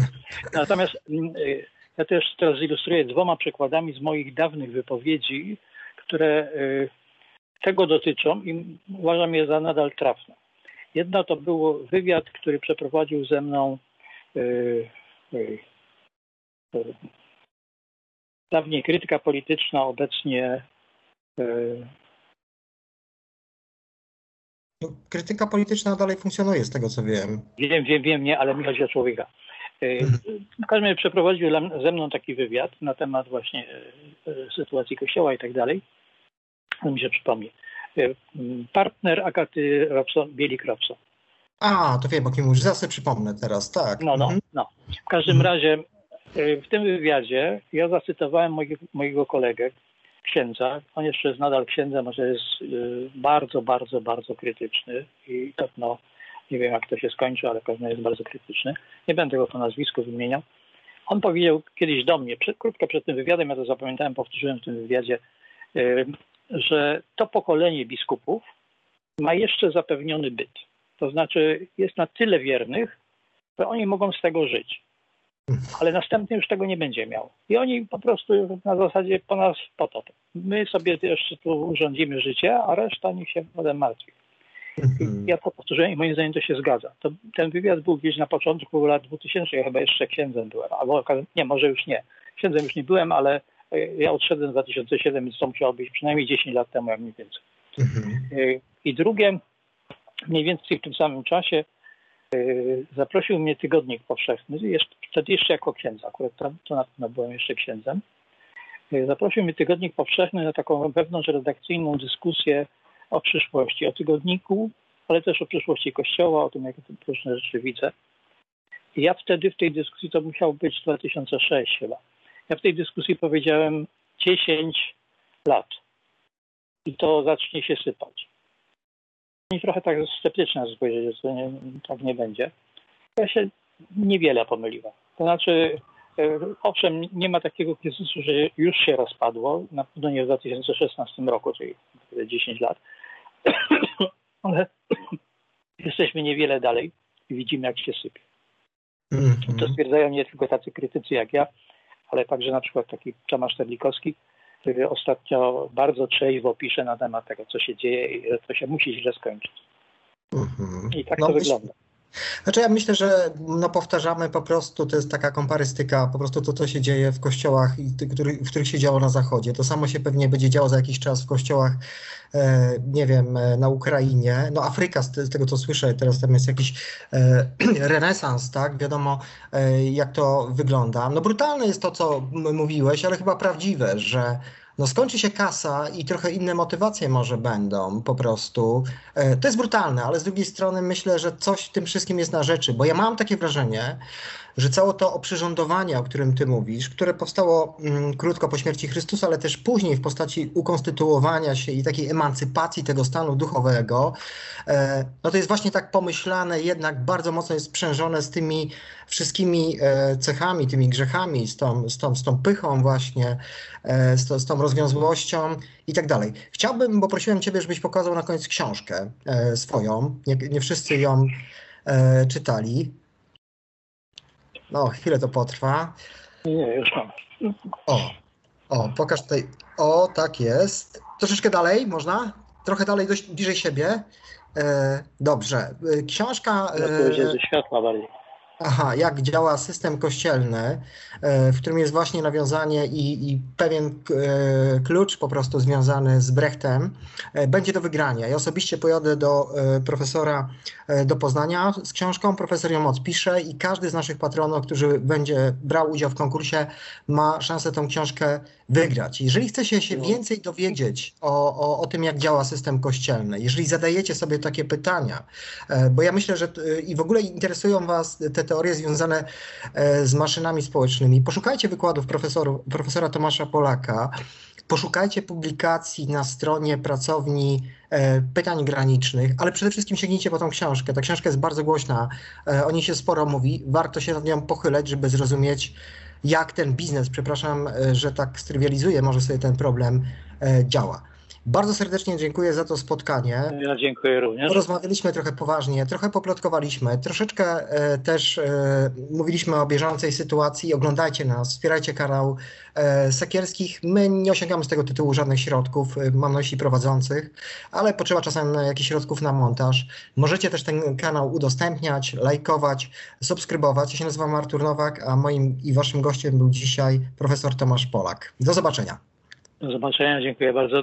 Natomiast mm, y, ja też teraz zilustruję dwoma przykładami z moich dawnych wypowiedzi, które y, tego dotyczą i uważam je za nadal trafne. Jedna to był wywiad, który przeprowadził ze mną y, y, dawniej krytyka polityczna, obecnie Krytyka polityczna dalej funkcjonuje, z tego co wiem. Wiem, wiem, wiem, nie, ale mi chodzi o człowieka. Y, W każdym razie przeprowadził ze mną taki wywiad na temat właśnie y, y, sytuacji kościoła i tak dalej. To mi się przypomni. Y, Partner Agaty Robson, Bielik Robson. A, to wiem, o kim mówisz. Sobie przypomnę teraz, tak. No, no, Mhm. no. W każdym razie y, w tym wywiadzie ja zacytowałem mojego, mojego kolegę, księdza. On jeszcze jest nadal księdzem, może jest y, bardzo, bardzo, bardzo krytyczny i pewno nie wiem jak to się skończy, ale pewno jest bardzo krytyczny. Nie będę go po nazwisku wymieniał. On powiedział kiedyś do mnie, przed, krótko przed tym wywiadem, ja to zapamiętałem, powtórzyłem w tym wywiadzie, y, że to pokolenie biskupów ma jeszcze zapewniony byt. To znaczy jest na tyle wiernych, że oni mogą z tego żyć. Ale następny już tego nie będzie miał. I oni po prostu na zasadzie po nas potop. My sobie jeszcze tu urządzimy życie, a reszta niech się potem martwi. Mhm. Ja powtórzyłem i moim zdaniem to się zgadza. To, ten wywiad był gdzieś na początku lat 2000, ja chyba jeszcze księdzem byłem, albo nie, może już nie. Księdzem już nie byłem, ale e, ja odszedłem w 2007, więc to musiało być przynajmniej 10 lat temu, jak mniej więcej. Mhm. Y, I drugie, mniej więcej w tym samym czasie y, zaprosił mnie Tygodnik Powszechny, jeszcze, wtedy jeszcze jako księdza, akurat tam, to na pewno byłem jeszcze księdzem. Zaprosił mnie Tygodnik Powszechny na taką wewnątrzredakcyjną dyskusję o przyszłości, o tygodniku, ale też o przyszłości Kościoła, o tym, jak różne rzeczy widzę. I ja wtedy w tej dyskusji, to musiał być 2006 chyba, ja w tej dyskusji powiedziałem 10 lat i to zacznie się sypać. I trochę tak sceptyczna spojrzeć, że to nie, tak nie będzie. Ja się niewiele pomyliłem. To znaczy, owszem, nie ma takiego kryzysu, że już się rozpadło, na pewno nie w 2016 roku, czyli 10 lat, [COUGHS] ale [COUGHS] jesteśmy niewiele dalej i widzimy, jak się sypie. To Mhm. stwierdzają nie tylko tacy krytycy jak ja, ale także na przykład taki Tomasz Terlikowski, który ostatnio bardzo trzeźwo pisze na temat tego, co się dzieje i że to się musi źle skończyć. Mhm. I tak No, to wygląda. Znaczy ja myślę, że no powtarzamy po prostu, to jest taka komparystyka, po prostu to, co się dzieje w kościołach, i w których się działo na Zachodzie. To samo się pewnie będzie działo za jakiś czas w kościołach, e, nie wiem, e, na Ukrainie. No Afryka, z, te- z tego co słyszę, teraz tam jest jakiś e, [CLEARS THROAT] renesans, tak? Wiadomo, jak to wygląda. No brutalne jest to, co mówiłeś, ale chyba prawdziwe, że no skończy się kasa i trochę inne motywacje może będą po prostu. E, To jest brutalne, ale z drugiej strony myślę, że coś w tym wszystkim jest na rzeczy, bo ja mam takie wrażenie, że całe to oprzyrządowanie, o którym ty mówisz, które powstało mm, krótko po śmierci Chrystusa, ale też później w postaci ukonstytuowania się i takiej emancypacji tego stanu duchowego, e, no to jest właśnie tak pomyślane, jednak bardzo mocno jest sprzężone z tymi wszystkimi e, cechami, tymi grzechami, z tą, z tą, z tą pychą właśnie, e, z, to, z tą rozwiązłością i tak dalej. Chciałbym, bo prosiłem Ciebie, żebyś pokazał na koniec książkę swoją. Nie, nie wszyscy ją czytali. No, chwilę to potrwa. Nie, już mam. O, o, pokaż tutaj. O, tak jest. Troszeczkę dalej, można? Trochę dalej, dość bliżej siebie. E, dobrze. E, Książka. E, jest ze światła bardziej. Aha, jak działa system kościelny, e, w którym jest właśnie nawiązanie i, i pewien e, klucz po prostu związany z Brechtem, e, będzie do wygrania. Ja osobiście pojadę do profesora do Poznania z książką, profesor ją odpisze i każdy z naszych patronów, który będzie brał udział w konkursie, ma szansę tą książkę wygrać. Jeżeli chcecie się No. więcej dowiedzieć o, o, o tym, jak działa system kościelny, jeżeli zadajecie sobie takie pytania, e, bo ja myślę, że i w ogóle interesują Was te teorie związane e, z maszynami społecznymi, poszukajcie wykładów profesoru, profesora Tomasza Polaka, poszukajcie publikacji na stronie pracowni e, pytań granicznych, ale przede wszystkim sięgnijcie po tą książkę. Ta książka jest bardzo głośna, e, o niej się sporo mówi, warto się nad nią pochylać, żeby zrozumieć, jak ten biznes, przepraszam, e, że tak strywializuję może sobie ten problem, e, działa. Bardzo serdecznie dziękuję za to spotkanie. Ja dziękuję również. Rozmawialiśmy trochę poważnie, trochę poplotkowaliśmy, troszeczkę e, też e, mówiliśmy o bieżącej sytuacji. Oglądajcie nas, wspierajcie kanał e, Sekierskich. My nie osiągamy z tego tytułu żadnych środków, mam na myśli prowadzących, ale potrzeba czasem jakichś środków na montaż. Możecie też ten kanał udostępniać, lajkować, subskrybować. Ja się nazywam Artur Nowak, a moim i waszym gościem był dzisiaj profesor Tomasz Polak. Do zobaczenia. Do zobaczenia, dziękuję bardzo.